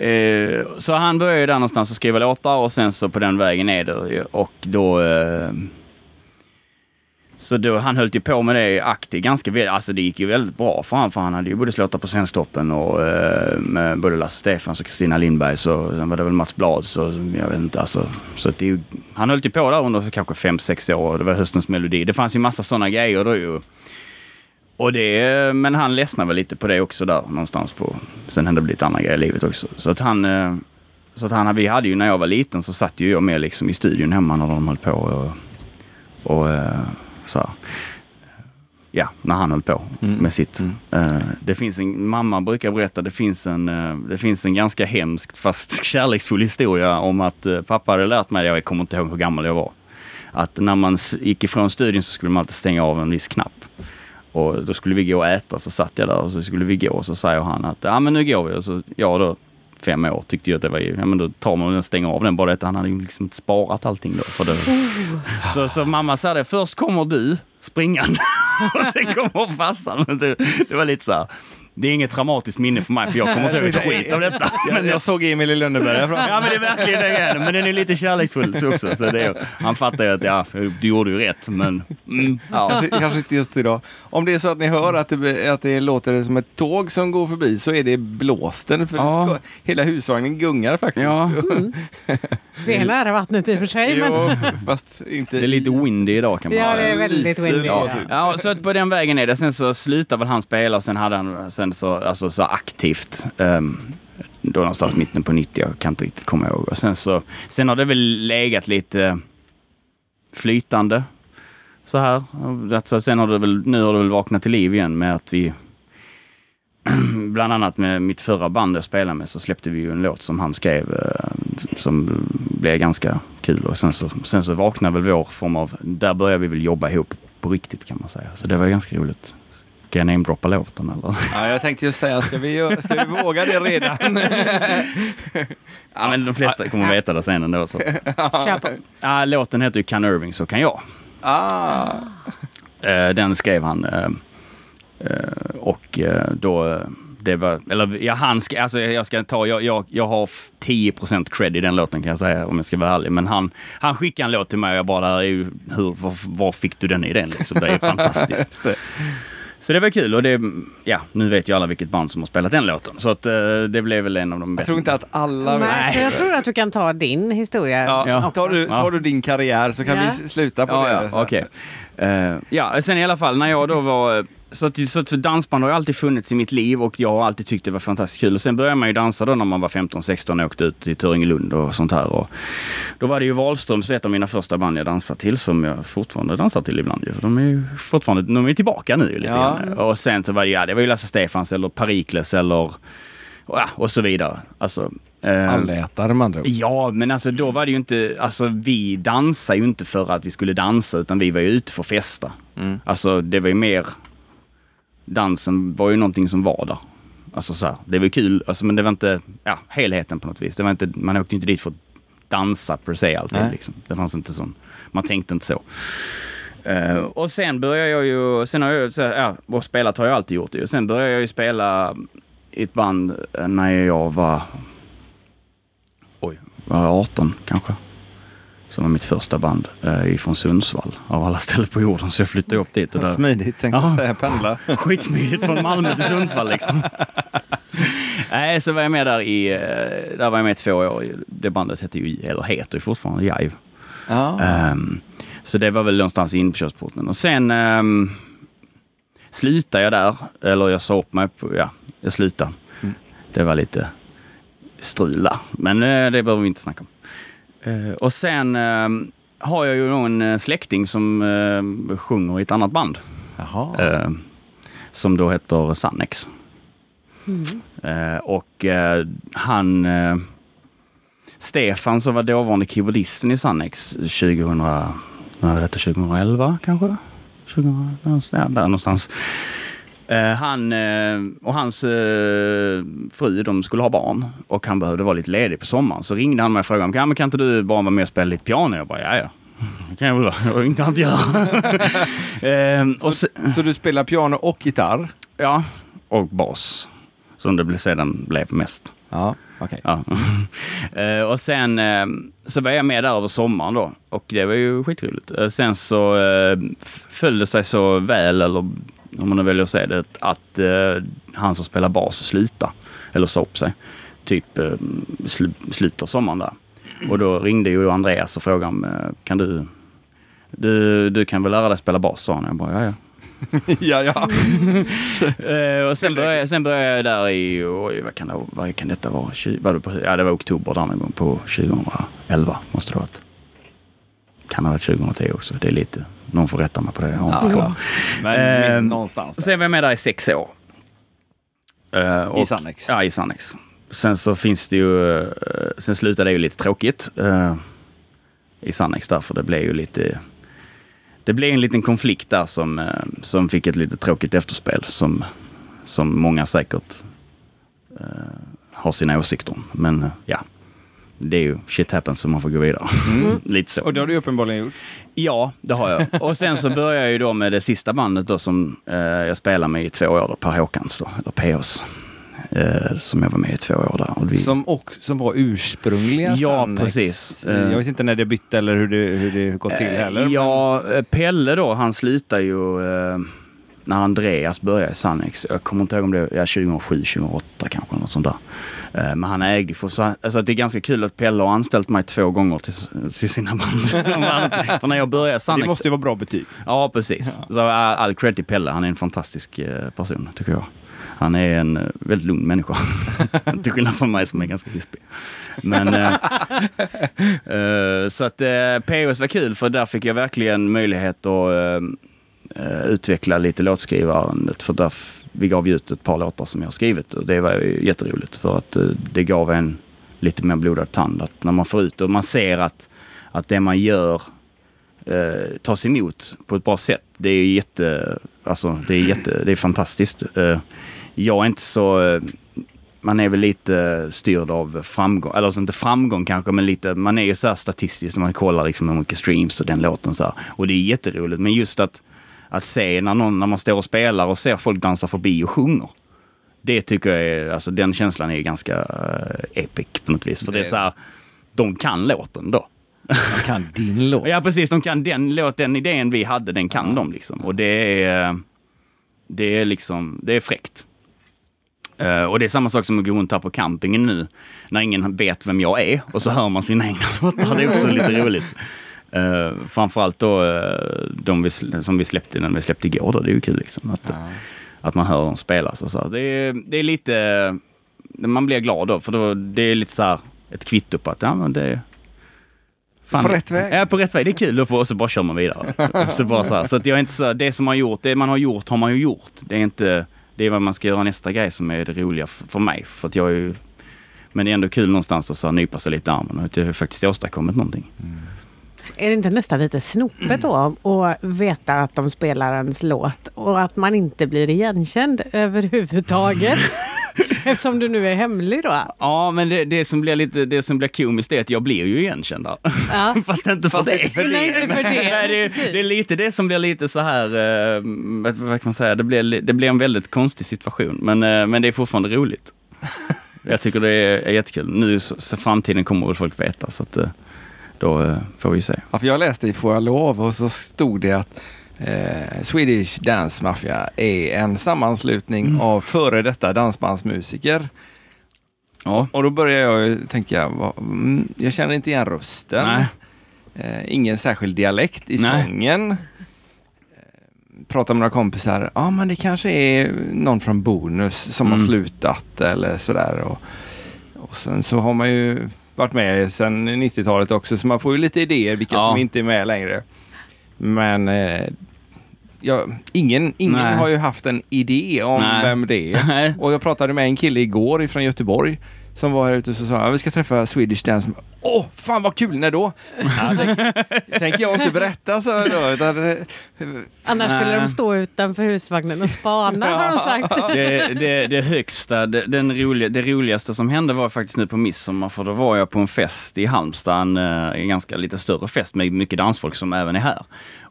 eh, så han började där någonstans och skriva låtar och sen så på den vägen är det. ju. Och då... Eh, så då, han höll ju på med det aktivt ganska väl. Alltså det gick ju väldigt bra för honom. För han hade ju både låtar på Svensktoppen och eh, med både Lasse Stefans och Kristina Lindberg. Så sen var det väl Mats Blad. Så jag vet inte alltså. Så att det ju, han höll ju på där under kanske fem sex år. Det var höstens melodi. Det fanns ju massa sådana grejer då ju. Och det, men han ledsnade väl lite på det också där någonstans på. Sen hände det lite andra grejer i livet också. Så att han, eh, så att han, vi hade ju när jag var liten så satt ju jag med liksom i studion hemma när de höll på och, och eh, så här. Ja, när han höll på Mm. med sitt. Mm. Eh, Det finns en, mamma brukar berätta, det finns en, det finns en ganska hemsk fast <laughs> kärleksfull historia om att pappa hade lärt mig, jag kommer inte ihåg hur gammal jag var, att när man gick ifrån studion så skulle man alltid stänga av en viss knapp. Och då skulle vi gå och äta, så satt jag där och så skulle vi gå och så säger han att ja men nu går vi. Och så jag då, fem år, tyckte ju att det var ju, ja men då tar man den stänger av den. Bara att han hade ju liksom sparat allting då. För det. Så, så mamma sa det, först kommer du springande <laughs> och sen kommer farsan. Det, det var lite så här, det är inget traumatiskt minne för mig för jag kommer inte ihåg ett <laughs> skit av detta. Jag, jag såg Emil i Lönneberga <laughs> fram. Ja men det är verkligen det grejen. Men den är lite kärleksfull så också. Så det är, han fattar ju att ja, du gjorde ju rätt men... Mm, ja. Kanske, kanske inte just idag. Om det är så att ni hör att det, att det låter som ett tåg som går förbi så är det blåsten. För Ja. det ska, hela husvagnen gungar faktiskt. Ja. <laughs> Det är nära vattnet i och för sig. Men... Jo, fast inte... Det är lite windy idag kan man Ja, säga. det är väldigt windy. Ja, Ja. ja, så att på den vägen är det. Sen så slutade väl han spela och sen hade han sen så, alltså så aktivt. Um, då någonstans mitten på 90, jag kan inte riktigt komma ihåg. Och sen så, sen har det väl legat lite flytande. Så här. Alltså, sen har det väl, nu har det väl vaknat till liv igen med att vi <clears throat> Bland annat med mitt förra band jag spelade med så släppte vi ju en låt som han skrev eh, som blev ganska kul och sen så, sen så vaknade väl vår form av, där började vi väl jobba ihop på riktigt kan man säga. Så det var ganska roligt. Ska jag namedroppa låten eller? Ja, jag tänkte just säga, ska vi, ska vi våga det redan? <laughs> Ja men de flesta kommer veta det sen ändå. Så. Kör på. Ja, låten heter ju Kan Irving så kan jag. ah, Eh, den skrev han. eh, eh, och då, det var, eller ja, han ska, alltså jag ska ta, jag, jag, jag har f- 10% cred i den låten kan jag säga om jag ska vara ärlig. Men han, han skickade en låt till mig och jag bara, hur, var, var fick du den idén liksom? Det är <laughs> fantastiskt. Så det var kul och det, ja, nu vet ju alla vilket band som har spelat den låten. Så att eh, det blev väl en av de Jag bättre. tror inte att alla Nej, så jag tror att du kan ta din historia. Ja, Ja. tar, du, tar du din karriär så kan Ja. vi sluta på Ja, det. ja, okej. Eh, ja, sen i alla fall när jag då var... Så att, så att dansband har ju alltid funnits i mitt liv och jag har alltid tyckt det var fantastiskt kul. Och sen började man ju dansa då när man var 15-16 och åkte ut till Töringelund och sånt här. Och då var det ju Wahlströms, ett av mina första band jag dansade till, som jag fortfarande dansar till ibland. de är ju fortfarande de är tillbaka nu lite Ja. grann. Och sen så var det, ja, det var ju Lasse Stefans eller Perikles eller ja, och så vidare. Alltså, eh, Allätare med andra ord. Ja, men alltså då var det ju inte, alltså vi dansade ju inte för att vi skulle dansa utan vi var ju ute för att festa. Mm. Alltså det var ju mer, dansen var ju någonting som var där. Alltså så här, det var ju kul, alltså, men det var inte, ja, helheten på något vis. Det var inte, man åkte inte dit för att dansa per se alltid. Liksom. Det fanns inte sån, man tänkte inte så. Eh, och sen började jag ju, sen har jag, så, ja, och spelat har jag alltid gjort det. Sen började jag ju spela i ett band när jag var oj, var jag 18 kanske. Som var mitt första band eh, ifrån Sundsvall av alla ställen på jorden. Så jag flyttade upp dit. Och där. Smidigt tänkte Ja. jag säga, pendla. <laughs> Skitsmidigt från Malmö till Sundsvall liksom. <laughs> Nej, så var jag med där i, eh, där var jag med i två år. Det bandet hette ju, eller heter ju fortfarande Jive. Ja. Ehm, så det var väl någonstans i inkörsporten. Och sen um, slutade jag där, eller jag sa upp mig, på, ja, jag slutade. Mm. Det var lite strul där, men eh, det behöver vi inte snacka om. Eh, och sen ehm, har jag ju en eh, släkting som uh, sjunger i ett annat band. Jaha. Eh, som då heter Sannex. Eh, och eh, han, eh, Stefan som var dåvarande keyboardisten i Sannex 2000, när var detta 2011 kanske? 2000, ja, där någonstans. Eh, han eh, och hans eh, fru, de skulle ha barn och han behövde vara lite ledig på sommaren. Så ringde han mig och frågade, kan, men kan inte du bara vara med och spela lite piano? Jag bara, ja ja. Det kan jag väl har inte att göra. <laughs> och sen, Så du spelar piano och gitarr? Ja, och bas. Som det sedan blev mest. Ja, okej. Ja. <laughs> Eh, och sen så var jag med där över sommaren då och det var ju skitroligt. Sen så föll det sig så väl, eller om man nu väljer att säga det, att eh, han som spelar bas slutade. Eller sa upp sig. Typ eh, sl slutet av sommaren där. Och då ringde ju Andreas och frågade om, eh, kan du, du, du kan väl lära dig spela bas, sa han. Jag bara, ja ja. <laughs> ja, ja. <laughs> Eh, och sen började, sen började jag där i, oj, vad kan, det, vad kan detta vara? Tju- Var det, på, ja, det var oktober där någon gång på 2011 måste det ha varit. Kan ha varit 2010 också. Det är lite, någon får rätta mig på det. Jag har inte Ja. Men Eh, någonstans. där. Sen var jag med där i sex år. Eh, och- Sannex? Ja, i Sannex. Sen så finns det ju, eh, sen slutade det ju lite tråkigt eh, i Sannex där, för det blev ju lite, det blev en liten konflikt där som, eh, som fick ett lite tråkigt efterspel som, som många säkert eh, har sina åsikter om. Men ja, det är ju shit happens så man får gå vidare. <laughs> lite så. Och det har du uppenbarligen gjort. Ja, det har jag. Och sen så började jag ju då med det sista bandet då som eh, jag spelade med i två år, då, Per Håkans då, eller PHs. Eh, som jag var med i två år där. Och vi, Som, och, som var ursprungliga Ja, Sannex. precis. Jag vet inte när det bytte eller hur det, hur det gått till heller. Eh, Ja, eh, Pelle då, han slutade ju eh, när Andreas började i Sannex. Jag kommer inte ihåg om det var ja, 2007, 2008 kanske, något sånt där. Eh, men han ägde för så, alltså det är ganska kul att Pelle har anställt mig två gånger till, till sina band. <laughs> för när jag började i det Sannex... måste ju vara bra betyg. Ja, precis. Så all, all cred till Pelle. Han är en fantastisk eh, person, tycker jag. Han är en eh, väldigt lugn människa. <laughs> till skillnad från mig som är ganska hispig. Men, eh, <laughs> eh, så att eh, POS var kul för där fick jag verkligen möjlighet att eh, eh, Eh, utveckla lite låtskrivandet För där vi gav ju ut ett par låtar som jag har skrivit och det var jätteroligt för att eh, det gav en lite mer blodad tand. Att när man får ut och man ser att, att det man gör eh, tas emot på ett bra sätt. Det är jätte, alltså det är jätte, det är fantastiskt. Eh, jag är inte så, eh, man är väl lite styrd av framgång, eller alltså inte framgång kanske, men lite, man är ju så här statistisk när man kollar liksom hur mycket streams och den låten så här. Och det är jätteroligt, men just att, att se när, någon, när man står och spelar och ser folk dansa förbi och sjunger. Det tycker jag är, alltså den känslan är ganska eh, epic på något vis. För det, Det är är så här, de kan låten då. Man kan din <laughs> låt. Ja precis, de kan den låt, den idén vi hade, den kan de liksom. Och det är... det är liksom, det är fräckt. Eh, och det är samma sak som att gå runt här på campingen nu, när ingen vet vem jag är och så hör man sina egna <laughs> låtar. Det är också lite roligt. Uh, framförallt då uh, de vi, som vi släppte, när vi släppte igår, då, det är ju kul liksom. Att, Ja. att man hör dem spelas och så. Det är, det är lite, man blir glad då, för då, det är lite så här ett kvitto på att ja, men det är... Fan, På rätt väg. Ja, på rätt väg. Det är kul och så bara kör man vidare. <laughs> så bara så här. så att jag är inte så, det som man har gjort, det man har gjort har man ju gjort. Det är inte, det är vad man ska göra nästa grej som är det roliga för, mig. För att jag är ju, men det är ändå kul någonstans att så här, nypa sig lite i armen och att jag faktiskt åstadkommit någonting. Är det inte nästan lite snopet då att veta att de spelar ens låt och att man inte blir igenkänd överhuvudtaget? <laughs> Eftersom du nu är hemlig då. Ja, men det, det, som blir lite, det som blir komiskt är att jag blir ju igenkänd där. Ja. <laughs> Fast inte för Fast det. inte för Nej, inte för det. <laughs> Nej, det, är, det är lite det som blir lite så här, eh, vad vad kan man säga, det blir, li- det blir en väldigt konstig situation. Men, eh, men det är fortfarande roligt. Jag tycker det är, är jättekul. Nu så, så framtiden kommer väl folk veta, så att eh, då eh, får vi se. Ja, för jag läste i Får jag lov och så stod det att eh, Swedish Dance Mafia är en sammanslutning Mm. av före detta dansbandsmusiker. Ja, Och då började jag tänka, vad, mm, jag känner inte igen rösten. nej. Eh, ingen särskild dialekt i Nej. sången. Eh, Pratar med några kompisar, ja ah, men det kanske är någon från Bonus som har Mm. slutat eller sådär. Och, och sen så har man ju varit med sedan 90-talet också så man får ju lite idéer vilka Ja. som inte är med längre. Men eh, ja, ingen, ingen Nej. har ju haft en idé om Nej. vem det är. <laughs> Nej. Och jag pratade med en kille igår ifrån Göteborg som var här ute och så sa "Ja, vi ska träffa Swedish Dance. Åh, fan vad kul, när då? Ja, det tänker jag inte berätta så då. Utan, Annars skulle de stå utanför husvagnen och spana har de sagt. Det, det, det högsta, det, den roliga, det roligaste som hände var faktiskt nu på midsommar, för då var jag på en fest i Halmstad, en, eh, en ganska lite större fest med mycket dansfolk som även är här.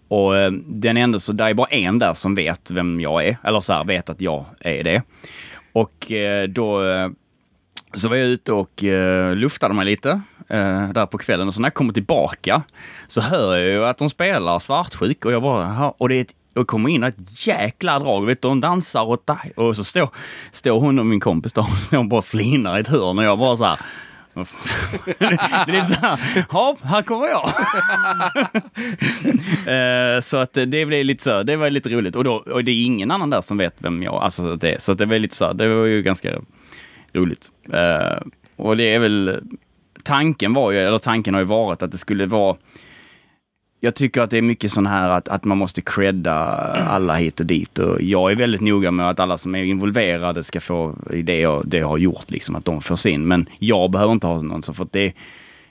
Och eh, den enda, så där är bara en där som vet vem jag är, eller så här, vet att jag är det. Och eh, då så var jag ute och eh, luftade mig lite eh, där på kvällen och så när jag kommer tillbaka så hör jag ju att de spelar svartsjuk och jag bara, "Jaha." och det är ett och kommer in ett jäkla drag. Vet du, de dansar åt dig. Och så står, står hon och min kompis där <laughs> och bara flinar i ett hörn och jag bara så här. <laughs> Det är så här, ja, här kommer jag. <laughs> Eh, så att det blev lite så, det var lite roligt. Och, då, och det är ingen annan där som vet vem jag alltså det är. Så att det var lite så, det var ju ganska roligt. Eh, och det är väl, tanken var ju, eller tanken har ju varit att det skulle vara jag tycker att det är mycket sån här att, att man måste credda alla hit och dit. Och jag är väldigt noga med att alla som är involverade ska få i det jag, det jag har gjort, liksom, att de får sin. Men jag behöver inte ha någon så, för att det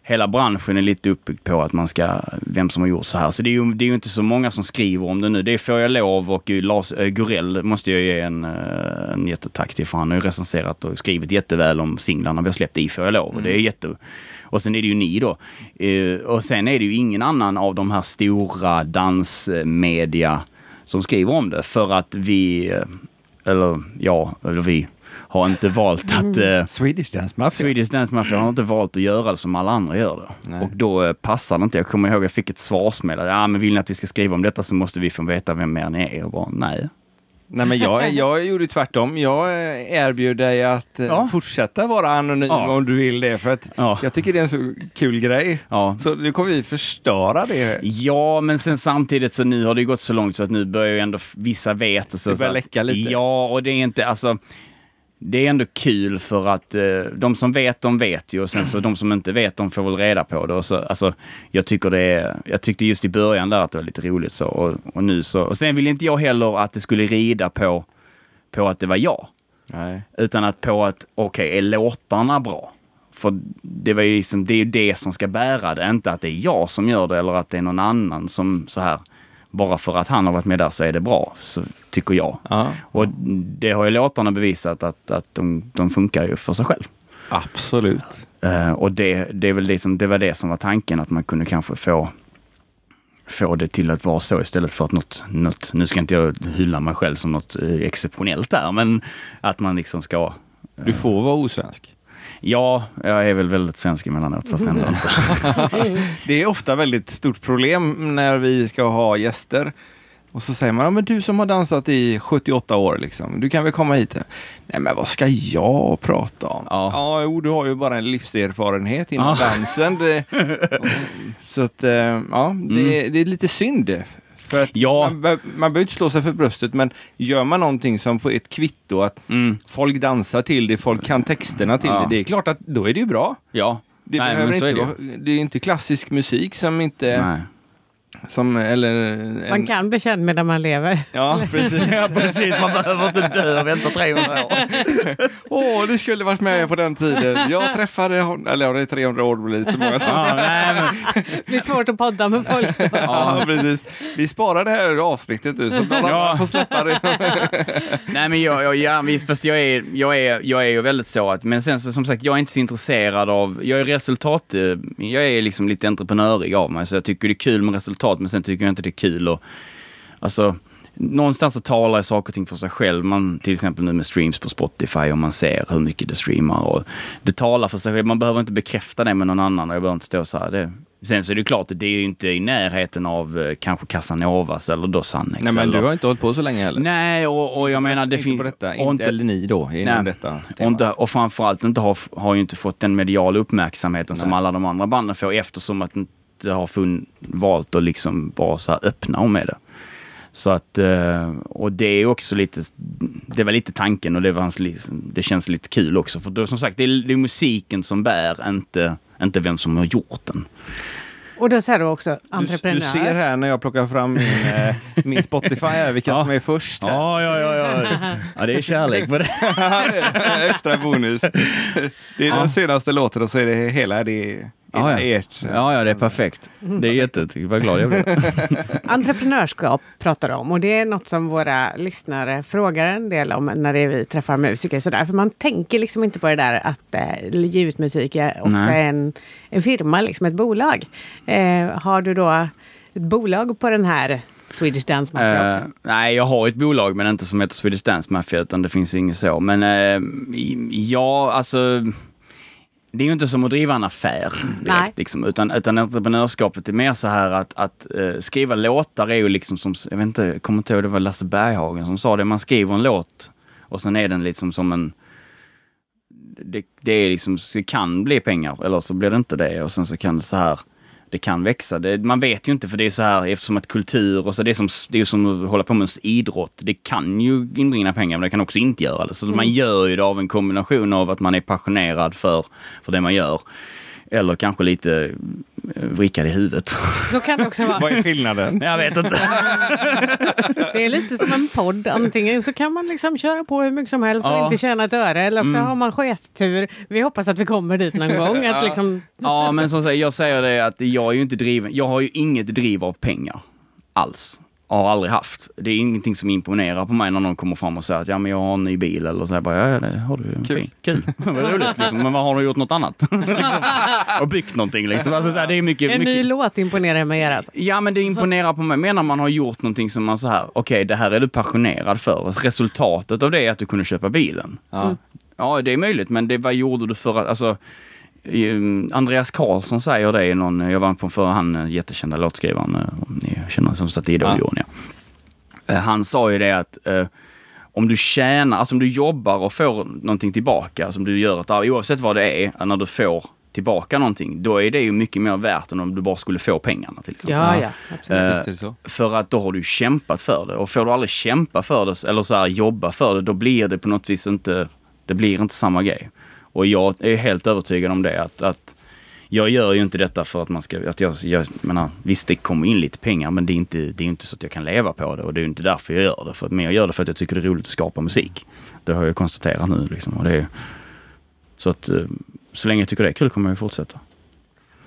Hela branschen är lite uppbyggd på att man ska, vem som har gjort så här. Så det är ju, det är ju inte så många som skriver om det nu. Det är Får jag lov och Lars äh, Gurell måste jag ge en, eh, en jättetack till, för han har ju recenserat och skrivit jätteväl om singlarna vi har släppt i Får jag lov. Och det är jätte... Och sen är det ju ni då. Eh, och sen är det ju ingen annan av de här stora dansmedia som skriver om det. För att vi, eh, eller ja, eller vi, har inte valt att... eh, Swedish Dance Mafia. Swedish Dance Mafia har inte valt att göra det som alla andra gör det. Nej. Och då eh, passar det inte. Jag kommer ihåg jag fick ett svarsmail. Ja, men vill ni att vi ska skriva om detta så måste vi få veta vem mer ni är. Och bara, nej. Nej men jag, jag gjorde tvärtom. Jag eh, erbjöd dig att eh, Ja. fortsätta vara anonym Ja. om du vill det. För att Ja. jag tycker det är en så kul grej. Ja. Så nu kommer vi förstöra det. Ja, men sen samtidigt så nu har det gått så långt så att nu börjar ju ändå vissa veta. Så, Det börjar så att, läcka lite. Ja, och det är inte, alltså det är ändå kul för att eh, de som vet, de vet ju och sen så de som inte vet, de får väl reda på det. Och så, alltså, jag, tycker det är, jag tyckte just i början där att det var lite roligt så och, och nu så. Och sen vill inte jag heller att det skulle rida på, på att det var jag. Nej. Utan att på att, okej, är låtarna bra? För det, var ju liksom, det är ju det som ska bära det, inte att det är jag som gör det eller att det är någon annan som så här, bara för att han har varit med där så är det bra, så tycker jag. Ja, Och det har ju låtarna bevisat att, att de, de funkar ju för sig själv. absolut. Eh, och det, det, är väl det, som, det var det som var tanken, att man kunde kanske få, få det till att vara så istället för att något, något nu ska inte jag hylla mig själv som något eh, exceptionellt där, men att man liksom ska Du får vara osvensk. Ja, jag är väl väldigt svensk emellanåt, fast ändå inte. <laughs> Det är ofta väldigt stort problem när vi ska ha gäster. Och så säger man, ja men du som har dansat i 78 år liksom, du kan väl komma hit? Nej men vad ska jag prata om? Ja. ja jo, du har ju bara en livserfarenhet inom Ja. dansen. Det, <laughs> så att, eh, ja, det, det är lite synd. För att. Ja. man, man behöver inte slå sig för bröstet, men gör man någonting som får ett kvitto att Mm. folk dansar till det, folk kan texterna till Ja. det, det är klart att då är det ju bra. Ja. Det, Nej, behöver inte är det vara, det är inte klassisk musik som inte... Nej. Som, eller, en, Man kan bli känd medan man lever. Ja, precis. Ja, precis. Man behöver inte dö och vänta 300 år. <laughs> Åh, det skulle varit med på den tiden. Jag träffade honom, eller ja, det är 300 år, blir lite många som... Ja, nej, men, Det blir svårt att podda med folk. <laughs> Ja, precis. Vi sparar det här avsnittet nu, så någon Ja. får släppa det. <laughs> nej, men jag, jag, ja, visst, fast jag är, jag, är, jag är ju väldigt så att, men sen så som sagt, jag är inte så intresserad av, jag är resultat, eh, jag är liksom lite entreprenörig av mig, så jag tycker det är kul med resultat, men sen tycker jag inte det är kul och, alltså, någonstans så talar saker och ting för sig själv. Man, till exempel nu med streams på Spotify och man ser hur mycket det streamar. Och det talar för sig själv. Man behöver inte bekräfta det med någon annan. Och jag behöver inte stå så här. Det, sen så är det klart, det är ju inte i närheten av eh, kanske Casanovas eller Dos Annex. Nej, men eller, du har inte hållit på så länge heller. Nej, och, och jag menar det inte finns... på detta, inte, inte- eller ni då, inom Nej. detta och, inte, och framförallt inte har, har ju inte fått den mediala uppmärksamheten som Nej. alla de andra banden får eftersom att inte har fun, valt att liksom vara så här öppna om med det. Så att, eh, och det är också lite, det var lite tanken och det, var hans, det känns lite kul också. För då, som sagt, det är, det är musiken som bär, inte, inte vem som har gjort den. Och då säger du också Du, entreprenör. du ser här när jag plockar fram min, eh, min Spotify, här, vilka Ja. som är först. här. Ja, ja, ja, ja. ja det är kärlek på det. <laughs> Extra bonus. Det är Ja. den senaste låten och så är det hela, det Ja, ja. ert. Ja, ja, det är perfekt. Det är jätte, vad glad jag blir. <laughs> Entreprenörskap pratar du om och det är något som våra lyssnare frågar en del om när det är vi träffar musiker. Sådär. För man tänker liksom inte på det där att eh, ge ut musik är också Nej. en, en firma, liksom ett bolag. Eh, har du då ett bolag på den här Swedish Dance Mafia Eh, också? nej, jag har ett bolag men inte som heter Swedish Dance Mafia utan det finns inget så. Men eh, ja, alltså det är ju inte som att driva en affär direkt, liksom, utan, utan entreprenörskapet är mer så här att, att eh, skriva låtar är ju liksom som, jag vet inte, jag kommer inte ihåg, det var Lasse Berghagen som sa det, man skriver en låt och sen är den liksom som en det, det är liksom, det kan bli pengar eller så blir det inte det och sen så kan det så här det kan växa. Det, man vet ju inte för det är så här eftersom att kultur och så det är som, det är som att hålla på med idrott. Det kan ju inbringa pengar men det kan också inte göra det. Så man gör ju det av en kombination av att man är passionerad för, för det man gör. Eller kanske lite eh, vrickad i huvudet. Så kan det också vara. Vad är skillnaden? Jag vet inte. <laughs> Det är lite som en podd. Antingen så kan man liksom köra på hur mycket som helst och Ja. inte tjäna ett öre. Eller också har man skettur. Vi hoppas att vi kommer dit någon <laughs> gång. Att liksom, Ja, men som sagt, jag säger det att jag är ju inte driven. Jag har ju inget driv av pengar alls. Har aldrig haft. Det är ingenting som imponerar på mig när någon kommer fram och säger att ja, men jag har en ny bil eller så. Jag bara, ja, ja, det har du. Kul. Kul. <laughs> Vad roligt liksom. Men vad har du gjort något annat? <laughs> liksom. <laughs> Och byggt någonting liksom. Alltså, så här, det är mycket, en ny mycket... låt imponerar mig er alltså. Ja, men det imponerar på mig. Men när man har gjort någonting som man så här, okej, det här är du passionerad för. Resultatet av det är att du kunde köpa bilen. Ja. Ja, det är möjligt, men det, vad gjorde du för att, alltså, Andreas Karlsson säger det i någon, jag var på för han eh, jättekända låtskrivaren, eh, om ni känner som satt i Idol ja. Eh, Han sa ju det att eh, om du tjänar, alltså om du jobbar och får någonting tillbaka, som du gör ett oavsett vad det är, när du får tillbaka någonting, då är det ju mycket mer värt än om du bara skulle få pengarna till exempel. Ja, ja. Absolut. Eh, för att då har du kämpat för det. Och får du aldrig kämpa för det, eller så här, jobba för det, då blir det på något vis inte, det blir inte samma grej. Och jag är helt övertygad om det, att, att jag gör ju inte detta för att man ska, att jag, jag menar, visst det kommer in lite pengar men det är inte, det är inte så att jag kan leva på det och det är inte därför jag gör det. För, men jag gör det för att jag tycker det är roligt att skapa musik. Det har jag konstaterat nu liksom. Och det är, så att eh, så länge jag tycker det är kul kommer jag fortsätta.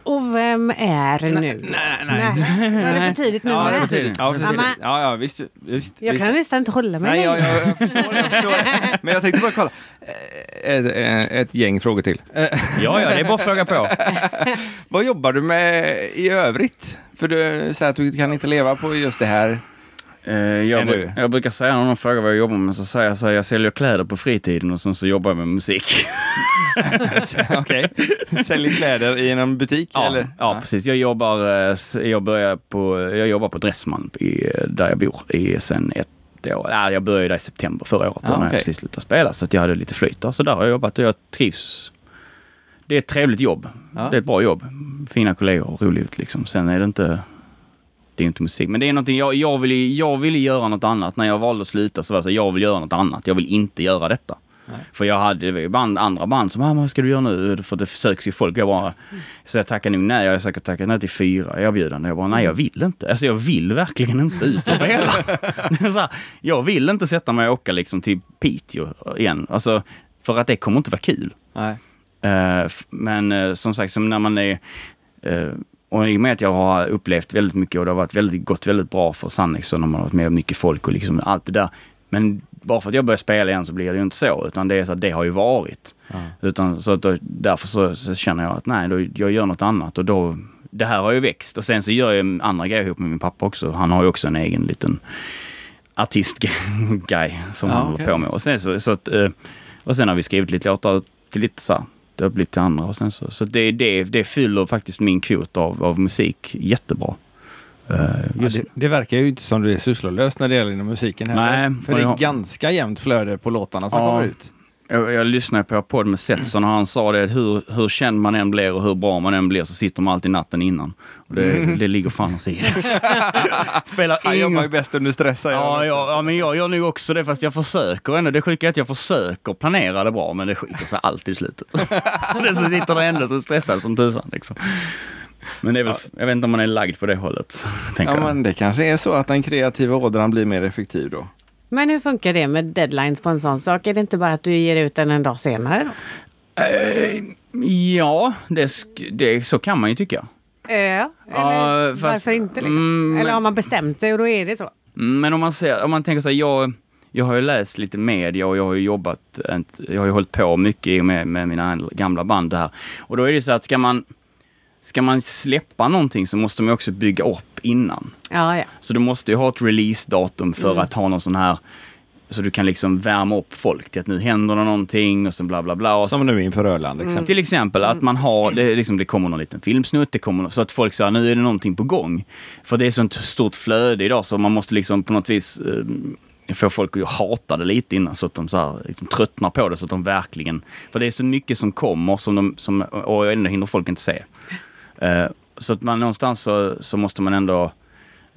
Och vem är nu? Nej, nej. Nej. Var det för tidigt nu? Ja, det var tidigt. Ja, för Ja, tidigt. ja, ja visst. visst Jag visst. kan nästan inte hålla mig Nej, jag, längre. jag, jag, förstår, jag <laughs> förstår. Men jag tänkte bara kolla. Eh, Ett, eh, ett gäng frågor till. Ja, ja, det är bara att fråga på. Vad jobbar du med i övrigt? För du säger att du kan inte leva på just det här. Eh, jag, bru- jag brukar säga när någon frågar vad jag jobbar med så säger jag så här, jag säljer kläder på fritiden och sen så jobbar jag med musik. <laughs> Okej. Säljer kläder i någon butik Ja, eller? ja, precis. Jag jobbar, eh, jag börjar på, jag jobbar på Dressman i, eh, där jag bor i sen ett år. Ja, jag började där i september förra året Ja, när jag okej. precis slutade spela. Så att jag hade lite flyt där. Så där har jag jobbat och jag trivs. Det är ett trevligt jobb. Ja. Det är ett bra jobb. Fina kollegor och roligt liksom. Sen är det inte det är inte musik. Men det är någonting, jag, jag, ville, jag ville göra något annat. När jag valde att sluta så var det så jag vill göra något annat. Jag vill inte göra detta. Nej. För jag hade det ju band, andra band som, ah, vad ska du göra nu? För det söks ju folk. Jag bara, så jag tackade nog nej. Jag har säkert tackat nej till fyra erbjudanden. Jag bara, nej jag vill inte. Alltså jag vill verkligen inte ut och spela. <laughs> Så här, jag vill inte sätta mig och åka liksom till Piteå igen. Alltså, för att det kommer inte vara kul. Nej. F- men eh, som sagt, som när man är... eh, och i och med att jag har upplevt väldigt mycket och det har varit väldigt, gått väldigt bra för Sannex och man har varit med mycket folk och liksom allt det där. Men bara för att jag börjar spela igen så blir det ju inte så, utan det är så att det har ju varit. Ja. Utan, så att då, därför så, så känner jag att nej, då, jag gör något annat och då... Det här har ju växt och sen så gör jag andra grejer ihop med min pappa också. Han har ju också en egen liten artist-guy som Ja, han håller okej. på med. Och sen, så, så att, eh, och sen har vi skrivit lite låtar till lite så här, det har blivit till andra och sen så. Så det, det, det fyller faktiskt min kvot av, av musik jättebra. Eh, Ja, det, det verkar ju inte som du är sysslolös när det gäller inom musiken heller. Nej, För det är jag- ganska jämnt flöde på låtarna som Ja. kommer ut. Jag, jag lyssnade på podd med Setson och han sa det att hur, hur känd man än blir och hur bra man än blir så sitter man alltid natten innan. Och det, det ligger fan i det. <laughs> Spelar Han ingen jobbar ju bäst under stress han Ja, också. ja, ja, men jag gör nog också det fast jag försöker ändå. Det sjuka är att jag försöker planera det bra men det skiter sig alltid i slutet. <laughs> det så sitter det ändå så stressad som tusan liksom. Men det är väl, jag vet inte om man är lagd på det hållet. Ja, jag. men det kanske är så att den kreativa ådran blir mer effektiv då. Men hur funkar det med deadlines på en sån sak? Är det inte bara att du ger ut den en dag senare? Då? Ja, det, det, så kan man ju tycka. Ja, eller Ja, fast- varför inte? Liksom? Mm, eller har man bestämt sig och då är det så? Mm, Men om man, ser, om man tänker så här, jag, jag har ju läst lite media och jag har ju jobbat, jag har ju hållit på mycket med, med mina gamla band här. Och då är det så att ska man, ska man släppa någonting så måste man också bygga upp innan. Ja, ja. Så du måste ju ha ett releasedatum för att ha någon sån här så du kan liksom värma upp folk till att nu händer det någonting och så bla bla bla. Som nu inför Öland exempel. till exempel att man har, det, liksom, det kommer någon liten filmsnutt, det kommer, så att folk säger nu är det någonting på gång. För det är sånt stort flöde idag så man måste liksom på något vis eh, få folk att hata det lite innan så att de så här, liksom, tröttnar på det så att de verkligen... För det är så mycket som kommer som de, som, och ändå hinner folk inte se. Eh, så att man någonstans så, så måste man ändå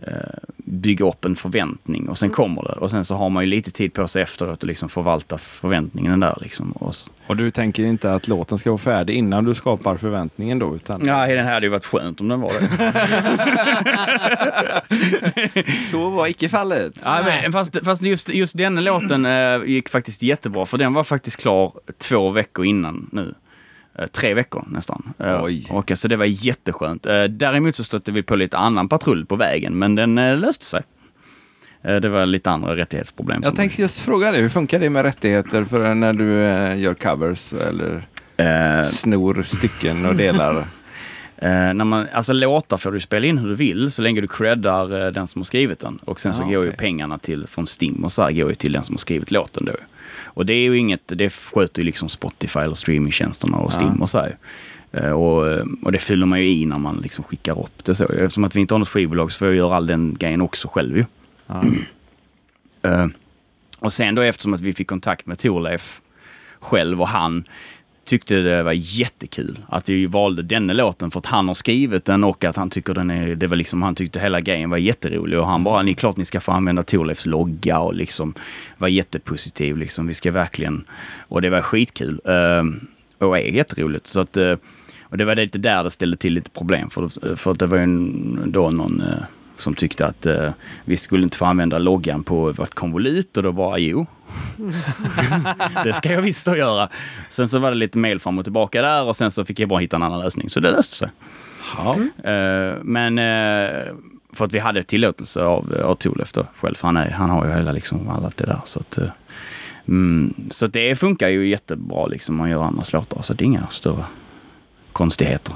eh, bygga upp en förväntning och sen kommer det. Och sen så har man ju lite tid på sig efteråt att liksom förvalta förväntningen där liksom. Och, Och du tänker inte att låten ska vara färdig innan du skapar förväntningen då? Utan Ja, den här hade ju varit skönt om den var det. <laughs> så var icke fallet. ja, men, fast fast just, just denna låten eh, gick faktiskt jättebra, för den var faktiskt klar två veckor innan nu. Eh, tre veckor nästan. Eh, Oj. Och, så det var jätteskönt. Eh, däremot så stötte vi på lite annan patrull på vägen, men den eh, löste sig. Eh, det var lite andra rättighetsproblem. Jag tänkte just fråga dig, hur funkar det med rättigheter för när du eh, gör covers eller Eh, snor stycken och delar? <laughs> Eh, när man, alltså låtar får du spela in hur du vill så länge du creddar eh, den som har skrivit den. Och sen så Ja, går ju okej. pengarna till, från Stim och så här, går ju till den som har skrivit låten då. Och det är ju inget, det sköter ju liksom Spotify eller streamingtjänsterna och Stim Ja. och så här. Eh, och, och det fyller man ju i när man liksom skickar upp det så. Eftersom att vi inte har något skivbolag så får jag göra all den grejen också själv ju. Ja. Eh, och sen då eftersom att vi fick kontakt med Thorleif själv och han tyckte det var jättekul att vi valde denna låten för att han har skrivit den och att han tycker den är, det var liksom, han tyckte hela grejen var jätterolig och han bara, ni är klart ni ska få använda Thorleifs logga och liksom var jättepositiv liksom, vi ska verkligen, och det var skitkul. uh, och är jätteroligt så att, uh, och det var lite där det ställde till lite problem för, för att det var ju då någon uh, som tyckte att eh, vi skulle inte få använda loggan på vårt konvolut och då bara jo det ska jag visst då göra. Sen så var det lite mail fram och tillbaka där och sen så fick jag bara hitta en annan lösning så det löste sig. Ja. Eh, men eh, för att vi hade tillåtelse av, av Thorleif då själv. Han, är, han har ju hela liksom allt det där. Så att, eh, mm, så att det funkar ju jättebra liksom. Man gör andras låtar så det är inga större konstigheter.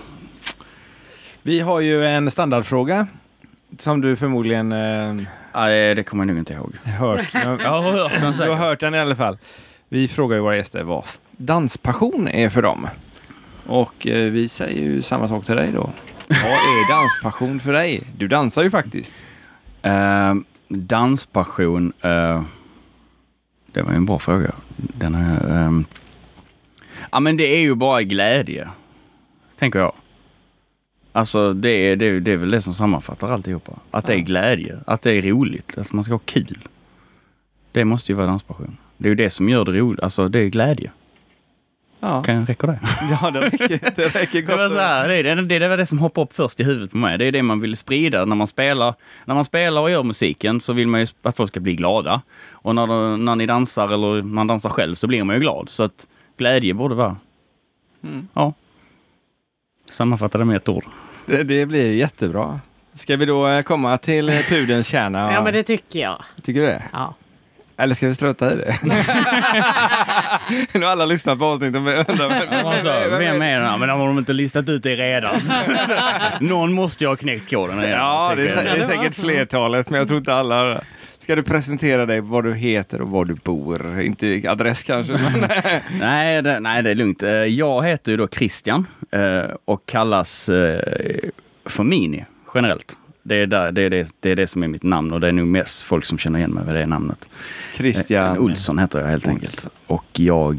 Vi har ju en standardfråga som du förmodligen... Eh, Nej, det kommer jag nog inte ihåg. Hört. Jag har hört den Du har hört den i alla fall. Vi frågar ju våra gäster vad danspassion är för dem. Och eh, vi säger ju samma sak till dig då. Vad är danspassion för dig? Du dansar ju faktiskt. Eh, danspassion. eh, det var ju en bra fråga. Den har jag, ehm, ja, men det är ju bara glädje. Tänker jag. Alltså det är, det, är- det är väl det som sammanfattar alltihopa. Att det är glädje. Att det är roligt. Att man ska ha kul. Det måste ju vara danspassion. Det är ju det som gör det roligt. Alltså det är glädje. Ja, Kan räcker det? <laughs> ja det räcker, det räcker <laughs> Det gott. var, så här, det, det, det var det som hoppade upp först i huvudet på mig. Det är det man vill sprida när man spelar. När man spelar och gör musiken så vill man ju att folk ska bli glada. Och när, när ni dansar eller man dansar själv så blir man ju glad. Så att glädje borde vara, Mm. ja. Sammanfatta det med ett ord. Det, det blir jättebra. Ska vi då eh, komma till pudelns kärna? Ja, men det tycker jag. Tycker du det? Ja. Eller ska vi strunta i det? <laughs> nu har alla lyssnat på avsnittet och undrar vem, Alltså, vem är det? Men har de inte listat ut det redan? <laughs> Någon måste ju ha knäckt koden redan. Ja, det är, det är säkert flertalet, men jag tror inte alla. Ska du presentera dig, vad du heter och var du bor? Inte adress kanske, men <laughs> Nej det, nej, det är lugnt. Eh, Jag heter ju då Christian eh, och kallas eh, för Mini generellt. Det är, där, det, är det, det är det som är mitt namn och det är nog mest folk som känner igen mig med det namnet. Christian. Olsson heter jag helt enkelt. Och jag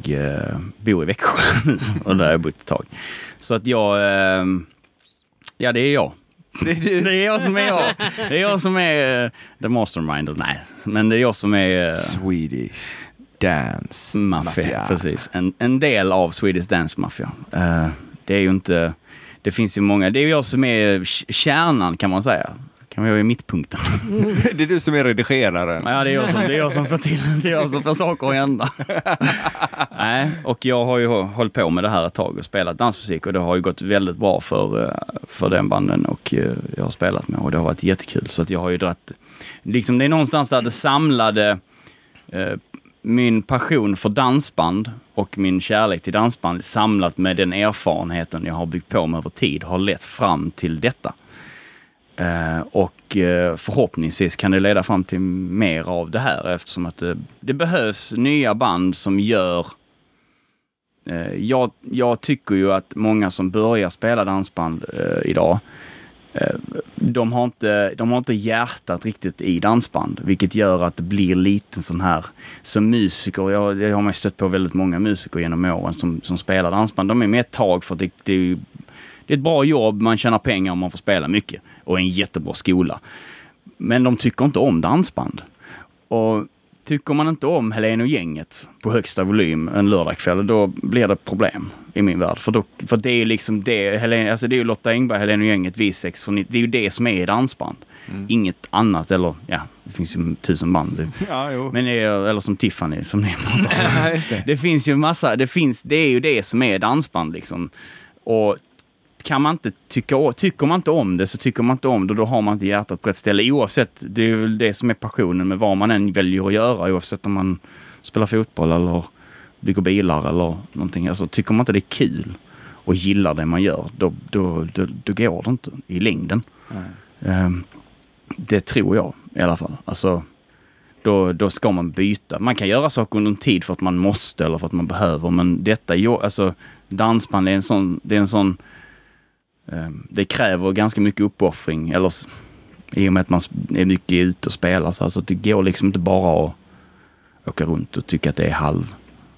bor i Växjö <laughs> och där har jag bott ett tag. Så att jag, ja det är jag. Det är du. Det är jag som är jag. Det är jag som är eh, the mastermind. Nej, men det är jag som är eh, Swedish Dance Mafia, precis. En, en del av Swedish Dance Mafia. Eh, det är ju inte... Det finns ju många... Det är jag som är kärnan kan man säga. Kan vi vara i mittpunkten. <laughs> Det är du som är redigeraren. Ja, det är jag som, det är jag som får till det. är jag som får saker att hända. <laughs> Nej, och jag har ju hållit på med det här ett tag och spelat dansmusik och det har ju gått väldigt bra för, eh, för den banden och eh, jag har spelat med och det har varit jättekul. Så att jag har ju dratt... Liksom det är någonstans där det samlade eh, min passion för dansband och min kärlek till dansband samlat med den erfarenheten jag har byggt på mig över tid har lett fram till detta. Eh, och eh, förhoppningsvis kan det leda fram till mer av det här eftersom att det, det behövs nya band som gör jag, jag tycker ju att många som börjar spela dansband idag de har, inte, de har inte hjärtat riktigt i dansband, vilket gör att det blir lite sån här som musiker. Jag, det har man ju stött på väldigt många musiker genom åren som, som spelar dansband. De är med ett tag för det, det är det är ett bra jobb, man tjänar pengar och man får spela mycket. Och en jättebra skola. Men de tycker inte om dansband. Och tycker man inte om Helene och gänget på högsta volym en lördagkväll, då blir det problem i min värld. För, då, för det är liksom det, Helene, alltså det är ju Lotta Engberg, Helene och gänget, V6, och ni- det är ju det som är dansband. Inget annat, eller ja, det finns ju tusen band. Det- Ja. Men det är, eller som Tiffany som ni pratar om. <laughs> Det finns ju massa, det finns, det är ju det som är dansband liksom. Och kan man inte tycka, tycker man inte om det så tycker man inte om det, då har man inte hjärtat på rätt ställe. Oavsett, det är väl det som är passionen med vad man än väljer att göra, oavsett om man spelar fotboll eller bygger bilar eller någonting. Alltså tycker man inte det är kul och gillar det man gör, då, då, då, då går det inte i längden. Ehm, det tror jag i alla fall. Alltså, då, då ska man byta. Man kan göra saker under en tid för att man måste eller för att man behöver, men detta, alltså dansband är en sån, det är en sån, det kräver ganska mycket uppoffring, eller i och med att man är mycket ute och spelar, så alltså, det går liksom inte bara att åka runt och tycka att det är halv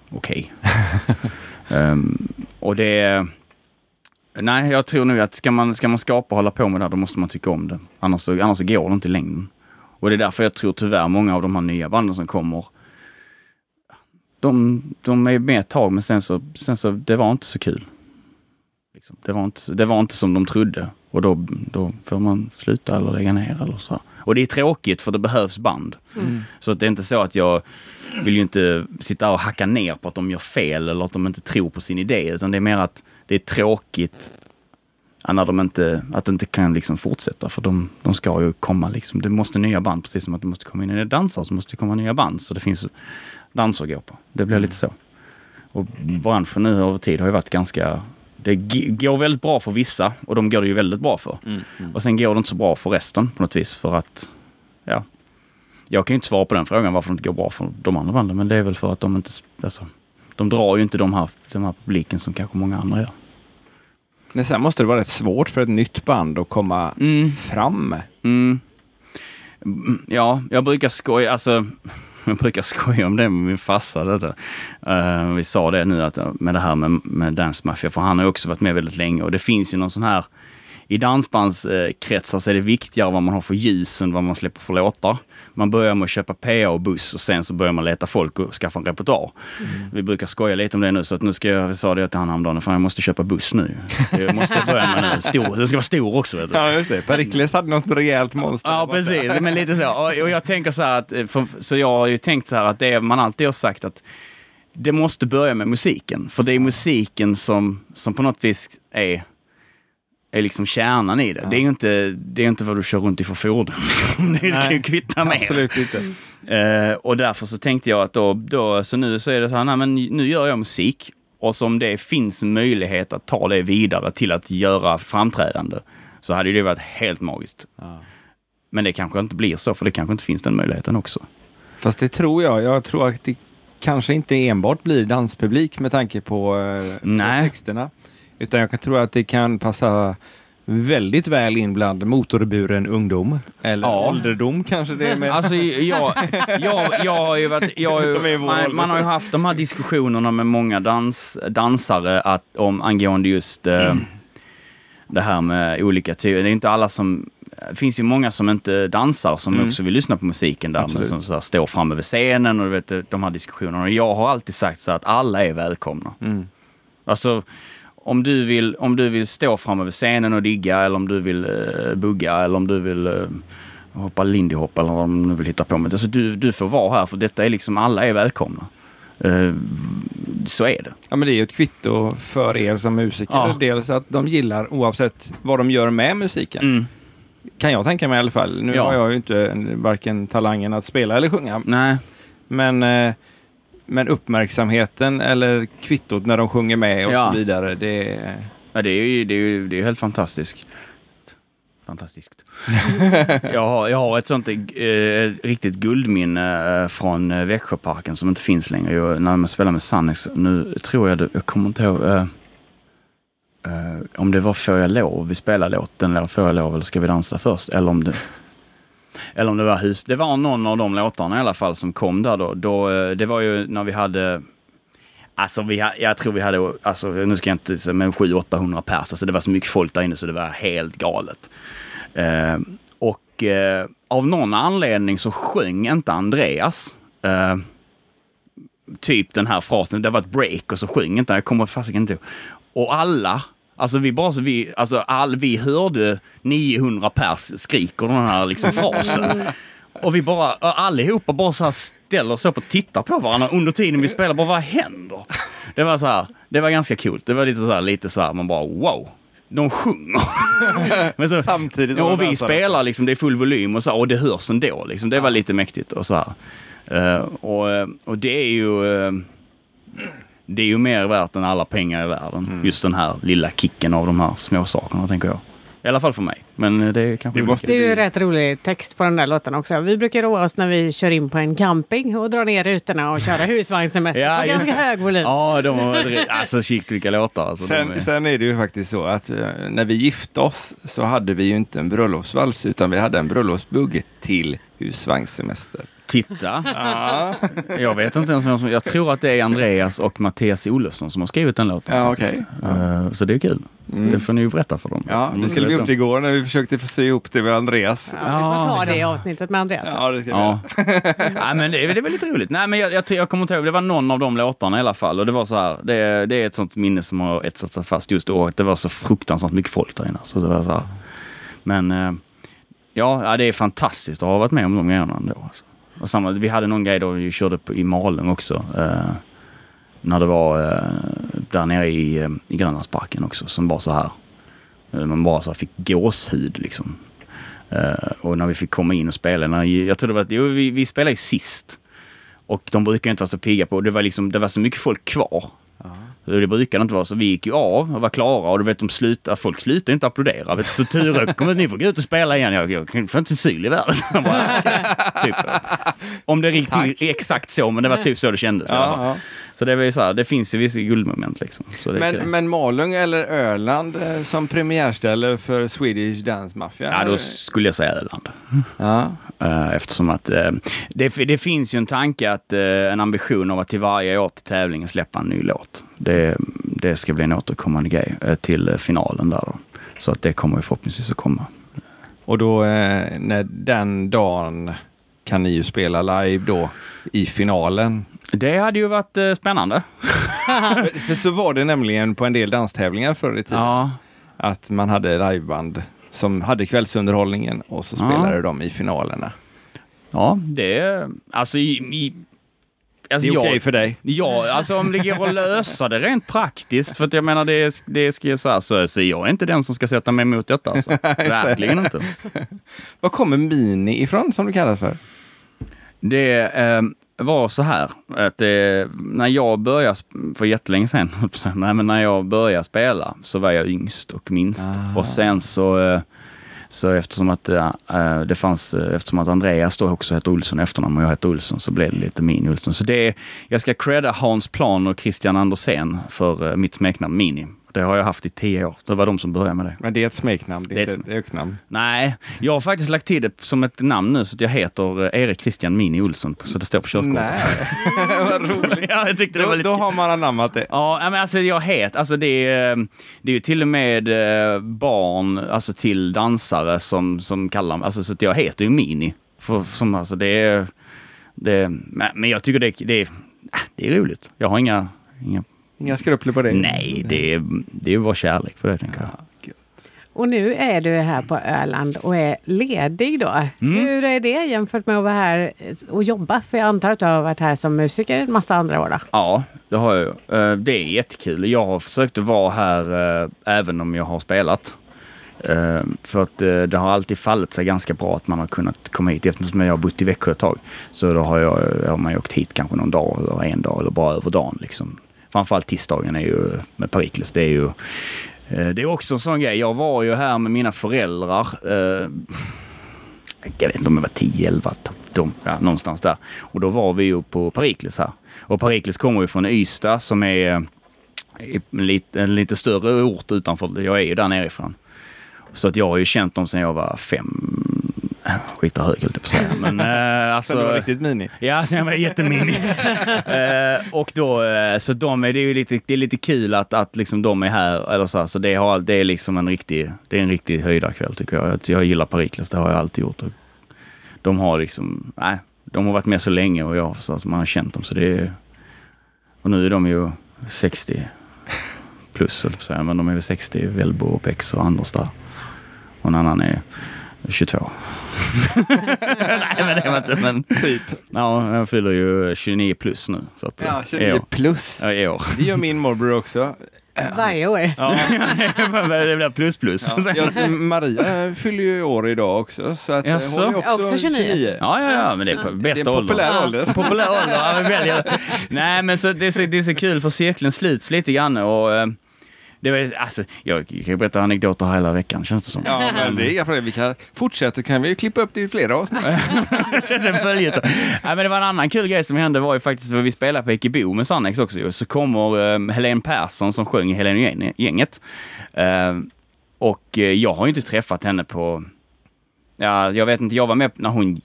okej. <laughs> Ehm, och det nej, jag tror nog att ska man, ska man skapa och hålla på med det här, då måste man tycka om det. Annars, annars går det inte i längden. Och det är därför jag tror tyvärr många av de här nya banden som kommer, de, de är med ett tag men sen så, sen så, det var inte så kul. Liksom. Det, var inte, det var inte som de trodde och då, då får man sluta eller lägga ner eller så. Och det är tråkigt för det behövs band. Så att det är inte så att jag vill ju inte sitta och hacka ner på att de gör fel eller att de inte tror på sin idé utan det är mer att det är tråkigt när de inte, att det inte kan liksom fortsätta för de, de ska ju komma liksom. Det måste nya band precis som att det måste komma in nya dansare så måste det komma nya band. Så det finns danser att gå på. Det blir lite så. Och branschen nu över tid har ju varit ganska... Det går väldigt bra för vissa och de går det ju väldigt bra för. Mm. Och sen går det inte så bra för resten på något vis för att ja, jag kan ju inte svara på den frågan varför det inte går bra för de andra banden. Men det är väl för att de inte... Alltså, de drar ju inte de här, de här publiken som kanske många andra gör. Men sen måste det vara rätt svårt för ett nytt band att komma Mm. fram. Mm. Mm, Ja, jag brukar skoja, alltså, <laughs> jag brukar skoja om det med min farsa. Detta. Eh, vi sa det nu att, med det här med, med Dance Mafia, för han har ju också varit med väldigt länge och det finns ju någon sån här i dansbandskretsar så är det viktigare vad man har för ljus än vad man släpper för låtar. Man börjar med att köpa PA och buss och sen så börjar man leta folk och skaffa en repertoar. Vi brukar skoja lite om det nu så att nu ska jag, sa det till honom häromdagen, fan jag måste köpa buss nu. Jag måste börja med nu. Stor, den ska vara stor också vet du. Ja, just det. Perikles hade något rejält monster. Ja, precis. Men lite så. Och, och jag tänker så här att, eh, för, så jag har ju tänkt så här att det man alltid har sagt att det måste börja med musiken. För det är musiken som, som på något vis är, är liksom kärnan i det. Det är ju inte, det är inte vad du kör runt i för fordon. <laughs> det kan ju kvitta mer. Absolut inte. Eh, och därför så tänkte jag att då, då så nu så är det så här, nej men nu gör jag musik. Och som det finns möjlighet att ta det vidare till att göra framträdande så hade ju det varit helt magiskt. Men det kanske inte blir så, för det kanske inte finns den möjligheten också. Fast det tror jag. Jag tror att det kanske inte enbart blir danspublik med tanke på, eh, på Nej. texterna. Utan jag kan tro att det kan passa väldigt väl in bland motorburen ungdom. Eller Ja. ålderdom kanske det är. Med. Alltså, jag, jag, jag har ju varit, jag har ju, man, man har ju haft de här diskussionerna med många dans, dansare att, om, angående just eh, <clears throat> det här med olika typer. Det är inte alla som... Det finns ju många som inte dansar som Mm. också vill lyssna på musiken där, men som så här, står framme vid scenen och du vet, de här diskussionerna. Och jag har alltid sagt så att alla är välkomna. Mm. Alltså, om du vill, om du vill stå framme vid scenen och digga eller om du vill uh, bugga eller om du vill uh, hoppa lindy hop eller vad du nu vill hitta på med. Alltså, du, du får vara här för detta är liksom, alla är välkomna. Eh, så är det. Ja, men det är ju ett kvitto för er som musiker. Ja. Dels att de gillar oavsett vad de gör med musiken. Mm. Kan jag tänka mig i alla fall. Nu Ja. har jag ju inte en- varken talangen att spela eller sjunga. Nej, Men, eh, men uppmärksamheten eller kvittot när de sjunger med och Ja. så vidare. Det är... ja, det är ju det är, ju- det är helt fantastiskt. Fantastiskt. <laughs> jag, har, jag har ett sånt eh, riktigt guldminne eh, från eh, Växjöparken som inte finns längre. Jag, när man spelar med Sannex, nu tror jag det, jag kommer inte ihåg. Eh, eh, om det var Får jag lov vi spelade låten, eller Får jag lov eller Ska vi dansa först? Eller om det, eller om det var hus. Det var någon av de låtarna i alla fall som kom där då. då eh, det var ju när vi hade Alltså vi, ha- jag tror vi hade, alltså, nu ska jag inte säga, men 700-800 pers. Alltså det var så mycket folk där inne så det var helt galet. Eh, och eh, av någon anledning så sjöng inte Andreas eh, typ den här frasen. Det var ett break och så sjöng inte han. Jag kommer fasiken inte ihåg. Och alla, alltså vi bara så vi, alltså all, vi hörde 900 pers skriker den här liksom frasen. Och vi bara, allihopa bara så här ställer oss upp och tittar på varandra under tiden vi spelar. Bara, vad händer? Det var så här, det var ganska coolt. Det var lite så här, lite så här, man bara wow. De sjunger. <laughs> Men så, Samtidigt Ja, och vi spelar liksom, det är full volym och så, och det hörs ändå. Liksom. Det var lite mäktigt och så här. Eh, och, eh, och det är ju... eh, det är ju mer värt än alla pengar i världen. Mm. Just den här lilla kicken av de här små sakerna, tänker jag. I alla fall för mig. Men eh, det är kanske Det måste- Det är ju rätt rolig text på den där låten också. Vi brukar roa oss när vi kör in på en camping och drar ner rutorna och köra <laughs> husvagnssemester Ja, på just ganska hög volym. Ja, de har... Alltså shit vilka låtar. Alltså, de är... Sen, sen är det ju faktiskt så att eh, när vi gifte oss så hade vi ju inte en bröllopsvals utan vi hade en bröllopsbugg till husvagnssemester. Titta! Ja, Jag vet inte ens vem som... Jag tror att det är Andreas och Mattias Olofsson som har skrivit den låten. Ja, faktiskt. okej. Eh, Så det är kul. Mm. Det får ni ju berätta för dem. ja De det skulle vi gjort igår när vi försökte få sy ihop det med Andreas. Ja, vi får ta det i avsnittet med Andreas. Ja, det ska vi Ja. <laughs> Nej, men det, är- det är väldigt roligt. Nej, men jag, jag, jag kommer inte ihåg, det var någon av de låtarna i alla fall. Och det var så här, det, det är ett sånt minne som har etsat sig fast just då. Det var så fruktansvärt mycket folk där inne. Så det var så här. Men eh, ja, ja, det är fantastiskt att ha varit med om de grejerna ändå. Alltså. Och samma, vi hade någon grej då vi körde på, i Malung också. Eh, när det var eh, där nere i, eh, i Grönlandsparken också. Som var så här. Eh, man bara så här fick gåshud liksom. Eh, och när vi fick komma in och spela, när, jag tror det var, jo, vi, vi spelade ju sist. Och de brukar inte vara så pigga på, det var liksom, det var så mycket folk kvar. Det brukade inte vara så. Vi gick ju av och var klara och du vet, de slutade, folk slutade inte applådera. Vet, så Ture kom ut, ni får gå ut och spela igen. Jag, jag får inte syl i världen. <laughs> Bara, typ. Om det är riktigt exakt så, men det var typ så det kändes. Ja, ja. Så det, var ju så här, det finns ju vissa guldmoment liksom. Kul. Men, men Malung eller Öland eh, som premiärställe för Swedish Dance Mafia? Ja, då skulle jag säga Öland. Ja. Eh, Eftersom att eh, det, det finns ju en tanke att eh, en ambition av att till varje år till tävlingen släppa en ny låt. Det, det ska bli en återkommande grej till finalen där då. Så att det kommer ju förhoppningsvis att komma. Och då när den dagen kan ni ju spela live då i finalen. Det hade ju varit spännande. för, <laughs> för så var det nämligen på en del danstävlingar förr i tiden. Ja, Att man hade liveband som hade kvällsunderhållningen och så Ja. spelade de i finalerna. ja det är alltså i, i Alltså Det är okej för dig? Ja, alltså om det går att lösa det rent praktiskt. För att jag menar, det, det ska jag säga, så, så jag är inte den som ska sätta mig emot detta. Alltså. <laughs> Verkligen inte. <laughs> Var kommer Mini ifrån som du kallas för? Det eh, var så här att det, när jag började, för jättelänge sedan, <laughs> nej, men när jag började spela så var jag yngst och minst. Ah. Och sen så, eh, så eftersom att eh, det fanns, eh, eftersom att Andreas då också heter Olsson efternamn och jag heter Olsson så blev det lite Mini Olsson. Så det jag ska credda Hans Plan och Christian Andersén för eh, mitt smeknamn Mini. Det har jag haft i tio år. Det var de som började med det. Men det är ett smeknamn, det är inte ett öknamn. Nej, jag har faktiskt lagt till det som ett namn nu så att jag heter eh, Erik Christian Mini Olsson. Så det står på körkortet. Nej, <laughs> vad roligt. ja, jag tyckte det var Då, lite då har man anammat det. Ja, men alltså jag het, alltså det är, det är ju till och med eh, barn, alltså till dansare som, som kallar mig, alltså så att jag heter ju Mini. För, som, alltså det är, det, men jag tycker det, det, är, äh, det är roligt. Jag har inga, inga Inga skrupler på det? nej, det är, det är ju bara kärlek på det tänker jag. Och nu är du här på Öland och är ledig då. Hur är det jämfört med att vara här och jobba? För jag antar att du har varit här som musiker en massa andra år då? Ja, det har jag. Eh, Det är jättekul. Jag har försökt att vara här eh, även om jag har spelat. Eh, För att det har alltid fallit sig ganska bra att man har kunnat komma hit. Eftersom jag har bott i Växjö ett tag så då har, jag, har man ju åkt hit kanske någon dag eller en dag eller bara över dagen. Liksom. Framförallt tisdagen är ju med Perikles. Det är ju eh, det är också en sån grej. Jag var ju här med mina föräldrar. Eh, jag vet inte om jag var 10, 11, de, ja, någonstans där. Och då var vi ju på Perikles här. Och Perikles kommer ju från Ystad som är eh, en lite, en lite större ort utanför. Jag är ju där nerifrån. Så att jag har ju känt dem sedan jag var fem, skita hög höll jag på att säga. <laughs> Men eh, alltså... Så det var riktigt mini? Ja, sen jag var jättemini. <laughs> eh, och då, eh, så de är, det är ju lite, det är lite kul att, att liksom de är här. Eller så, här, så det, har, det är liksom en riktig, det är en riktig höjdarkväll tycker jag. Jag, jag gillar Perikles, det har jag alltid gjort. Och de har liksom, nej, de har varit med så länge och jag, så, alltså, man har känt dem så det är, och nu är de ju 60 plus, på att säga. men de är väl 60, Välbo och Pex och Anders där. Och en annan är 22. <laughs> Nej men det var inte, men Typ. ja, jag fyller ju 29 plus nu. Så att, Ja, i 29 år. plus. Ja, i år. Det gör min morbror också. Varje år. Ja, <laughs> det blir plus plus. Ja, ja, Maria fyller ju år idag också. Så att eh, Jaså? hon är också, Också 29. Ja, ja, ja, men det är på Det är bästa en ålder. populär ålder. Populär ålder, ja. <laughs> Nej, men så, det, är så, det är så kul för cirkeln sluts lite grann och eh, det var, alltså, jag kan ju berätta anekdoter hela veckan känns det som. Ja, men det är inga problem. Vi kan fortsätta kan vi klippa upp det i flera avsnitt. <laughs> Men det var en annan kul grej som hände var ju faktiskt att vi spelade på Ekebo med Sannex också. ju. Så kommer um, Helene Persson som sjöng i Helene-gänget. Eh, och eh, jag har ju inte träffat henne på... Ja, jag vet inte, jag var med när hon...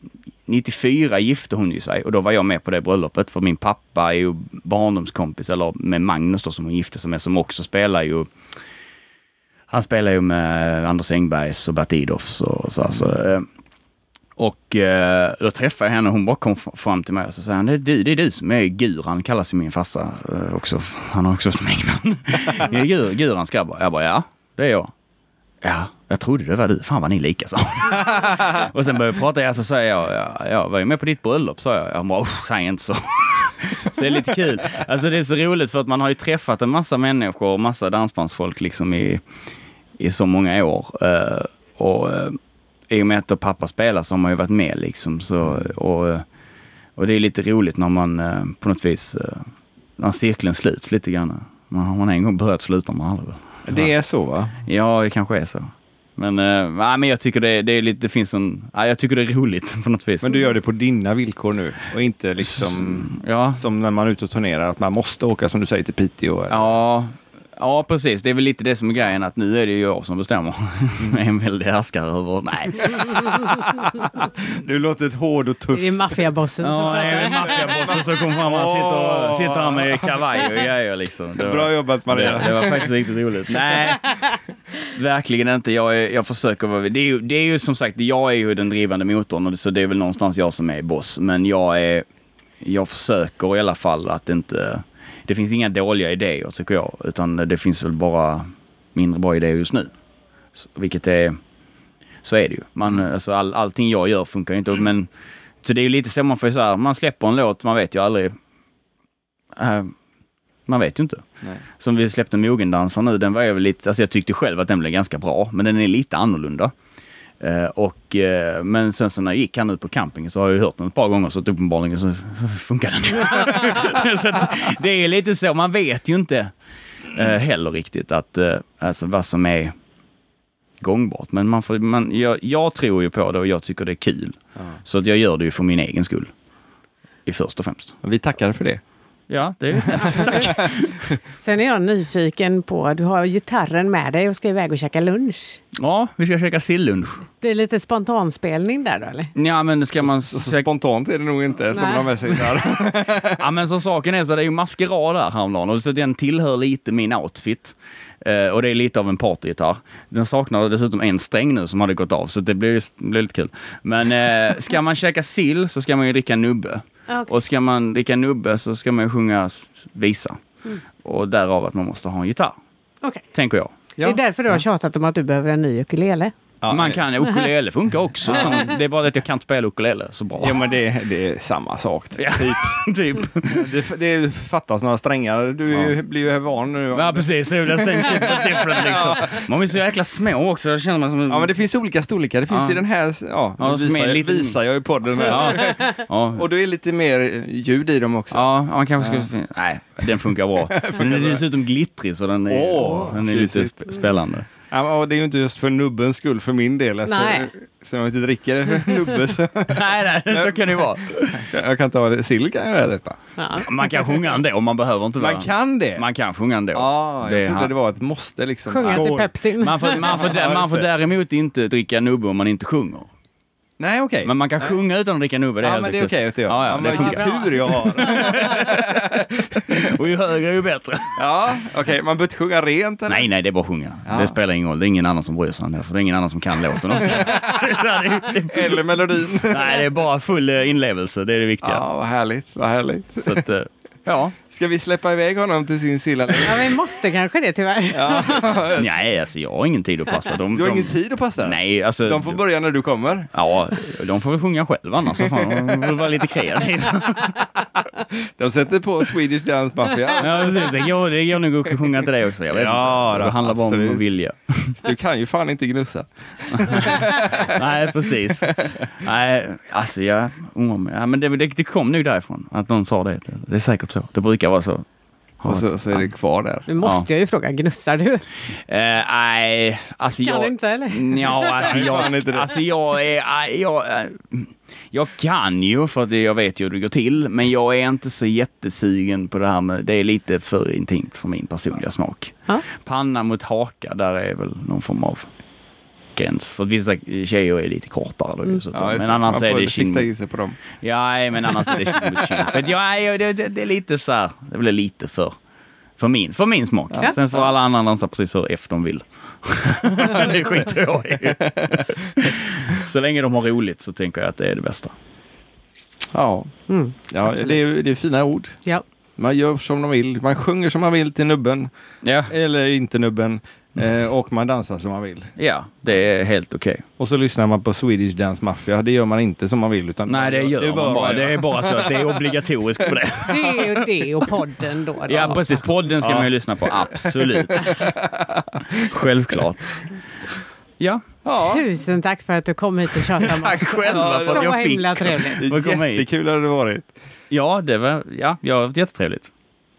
94 gifte hon ju sig och då var jag med på det bröllopet för min pappa är ju barndomskompis eller med Magnus då som hon gifte sig med som också spelar ju han spelar ju med Anders Engbergs och Bert Idolfs och så. så eh, och eh, då träffade jag henne och hon bara kom fram till mig och så sa han, det är du, det är du som är Guran, kallas ju min farsa eh, också. Han har också smeknamn. <laughs> Guran Skabbar. Jag bara, ja, det är jag. Ja, jag trodde det var du. Fan vad ni är lika, sa. <laughs> Och sen började jag prata, jag så säger jag, ja, jag var ju med på ditt bröllop, sa jag. Jag bara, "Usch, säg inte så. <laughs> Så det är lite kul. Alltså det är så roligt för att man har ju träffat en massa människor och massa dansbandsfolk liksom i, i så många år. Eh, och eh, i och med att pappa spelar så har man ju varit med liksom. Så, och, eh, och det är lite roligt när man eh, på något vis, när cirkeln sluts lite grann. Man har man en gång börjat slutar man aldrig. Det är så va? Ja, det kanske är så. Men, nej, men jag tycker det, det är lite, det finns en, ja, jag tycker det är roligt på något vis. Men du gör det på dina villkor nu och inte liksom Ja, som när man är ute och turnerar, att man måste åka som du säger till Piteå. eller? ja, ja, precis. Det är väl lite det som är grejen, att nu är det ju jag som bestämmer. <laughs> en väldig härskare över, nej. Du låter hård och tuff. Det är maffiabossen som Ja, det är pratar. maffiabossen som kom fram och sitter, och, sitter här med kavaj och grejer liksom. Det var- Bra jobbat Maria. Det, det var faktiskt riktigt roligt. Nej, verkligen inte. Jag, är, jag försöker vara... Det är, ju, det är ju som sagt, jag är ju den drivande motorn, och så det är väl någonstans jag som är boss. Men jag är... Jag försöker i alla fall att inte... Det finns inga dåliga idéer tycker jag, utan det finns väl bara mindre bra idéer just nu. Så, vilket är... Så är det ju. Man, alltså all, allting jag gör funkar ju inte. Men, så det är ju lite så, man får ju så här, man släpper en låt, man vet ju aldrig... eh, man vet ju inte. Nej. Som vi släppte Mogendansar nu, den var jag väl lite, alltså jag tyckte själv att den blev ganska bra, men den är lite annorlunda. Eh, och, eh, men sen så när jag gick här nu på campingen så har jag hört den ett par gånger så att uppenbarligen så funkar den. <laughs> så att, det är lite så, man vet ju inte eh, heller riktigt att, alltså vad som är gångbart. Men man får, man, jag, jag tror ju på det och jag tycker det är kul. Så att jag gör det ju för min egen skull. I först och främst. Vi tackar för det. Ja, det är snällt. <laughs> Sen är jag nyfiken på, du har gitarren med dig och ska iväg och käka lunch. Ja, vi ska käka sillunch. Det är lite spontanspelning där då eller? Ja, men ska man... Så, så spontant är det nog inte som de har med sig där. <laughs> Ja, men som saken är så det är ju maskerad där häromdagen och så den tillhör lite min outfit. Eh, och det är lite av en partygitarr. Den saknar dessutom en sträng nu som hade gått av, så det blir, blir lite kul. Men eh, ska man käka sill så ska man ju dricka nubbe. Okej. Och ska man dricka nubbe så ska man ju sjunga visa. Och därav att man måste ha en gitarr, Okej. tänker jag. Det är därför du har tjatat om att du behöver en ny ukulele. Ja, man kan, ukulele funkar också. Så det är bara att jag kan inte spela ukulele så bra. Ja men det, det är samma sak. Ja, <laughs> typ. Det, det fattas några strängar. Du ju, blir ju van nu. Ja precis, det är väl same shit but different liksom. Man är så jäkla små också, jag känner man som... Ja men det finns olika storlekar. Det finns Ja. i den här, ja, Ja, som visar, jag, lite- visar jag i podden. Ja, ja. Och då är lite mer ljud i dem också. Ja, man kanske ska... Nej, den funkar bra. <laughs> Den är dessutom glittrig så den är, Åh, den är lite spännande. Ja, och det är ju inte just för nubbens skull för min del. Alltså, Nej. Så jag inte dricker det för <laughs> nubbe så nej, nej, så kan det vara. jag kan ta det. Sill kan göra detta. Ja. Man kan sjunga ändå, man behöver inte vara... Man kan det? Man kan sjunga ändå. Ja, Det jag trodde han- det var ett måste liksom. Sjunga till. Pepsin. Man får, man, får, man får däremot inte dricka nubbe om man inte sjunger. Nej okej. Men man kan sjunga utan att dricka nubbe, det är Ja helt men det är okej. okej. Okay, Ja, ja, det men funkar. vilken tur jag har. <laughs> Och ju högre ju bättre. ja, okej. Man behöver inte sjunga rent eller? Nej, nej, det är bara att sjunga. Ja. Det spelar ingen roll. Det är ingen annan som bryr sig om det, för det är ingen annan som kan låten. ofta. Så det- det- Eller melodin. nej, det är bara full eh, inlevelse. Det är det viktiga. Ja, vad härligt. Vad härligt. Så att, eh, ja. Ska vi släppa iväg honom till sin silla? Ja, vi måste kanske det tyvärr. Ja. <laughs> Nej, alltså jag har ingen tid att passa. De, Du har de, ingen tid att passa? Nej, alltså. De får börja när du kommer. Ja, de får väl sjunga själv annars. Fan, de får vara lite kreativa. <laughs> De sätter på Swedish Dance Mafia. Ja, precis. Det går, det går nog att sjunga till det också. Jag vet Ja, inte. då, Det handlar bara om att vilja. <laughs> Du kan ju fan inte gnussa. Nej, precis. Nej, alltså jag undrar mig. Ja, men det, det, det kom nog därifrån att någon sa det. Det är säkert så. Det brukar vara så. Och så, så är det kvar där. Nu måste jag ju fråga, gnussar du? Eh, Nej, alltså Kan jag... du inte eller? Ja, alltså <laughs> jag, alltså jag är... aj, Jag, eh, jag kan ju för att jag vet ju hur det går till, men jag är inte så jättesugen på det här med... Det är lite för intimt för min personliga smak. Ja. Panna mot haka, där är väl någon form av gräns. För vissa tjejer är lite kortare. Då, Mm. så Ja, men annars är det sig på dem. Ja, men annars är det kind. För är, det, det, det är lite så här, det blir lite för, för, min, för min smak. Ja. Sen får alla andra dansa precis hur efter de vill. <laughs> det skiter jag i. <laughs> så länge de har roligt så tänker jag att det är det bästa. Ja, Mm. ja det, är, det är fina ord. Ja. Man gör som de vill. Man sjunger som man vill till nubben. Ja, Eller inte nubben. Eh, och man dansar som man vill. ja det är helt okej. Och så lyssnar man på Swedish Dance Mafia. Det gör man inte som man vill. Utan Nej, det gör man bara. Det är bara så att det är obligatoriskt på det. <laughs> Det är ju det och podden då. då. Ja, precis. Podden ska Ja. man ju lyssna på. Absolut. Självklart. Ja, Ja, Tusen tack för att du kom hit och tjatade med <laughs> tack oss. själva för att Så jag fick. himla trevligt. Får komma hit. jättekul har det varit. Ja, det var, ja, jag har haft jättetrevligt.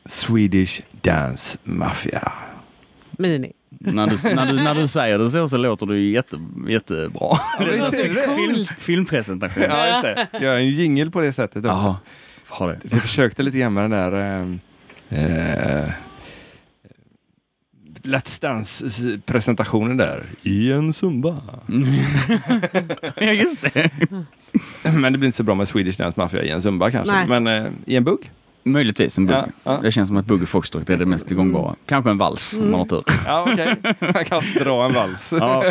Swedish Dance Mafia. Mini. När, du, när, du, när du säger det så, så låter du jätte, jättebra. Ja, det är det film, filmpresentation. Ja, just det. Gör en jingle på det sättet. också. Har det. Vi försökte lite grann med den där eh, eh, Let's Dance-presentationen där. I en zumba. <laughs> ja, just det. Men det blir inte så bra med Swedish Dance Mafia i en zumba kanske. Nej. Men eh, i en bugg? Möjligtvis en bugg. Ja, ja. Det känns som att bugg och foxtrot är det mest gångbara. Kanske en vals om man har tur. Ja, okej. Man kan dra en vals. Ja.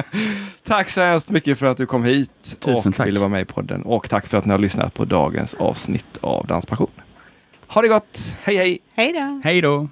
<laughs> tack så hemskt mycket för att du kom hit Tusen och tack. ville vara med i podden. Och tack för att ni har lyssnat på dagens avsnitt av Danspassion. Ha det gott! Hej hej! Hej då! Hej då!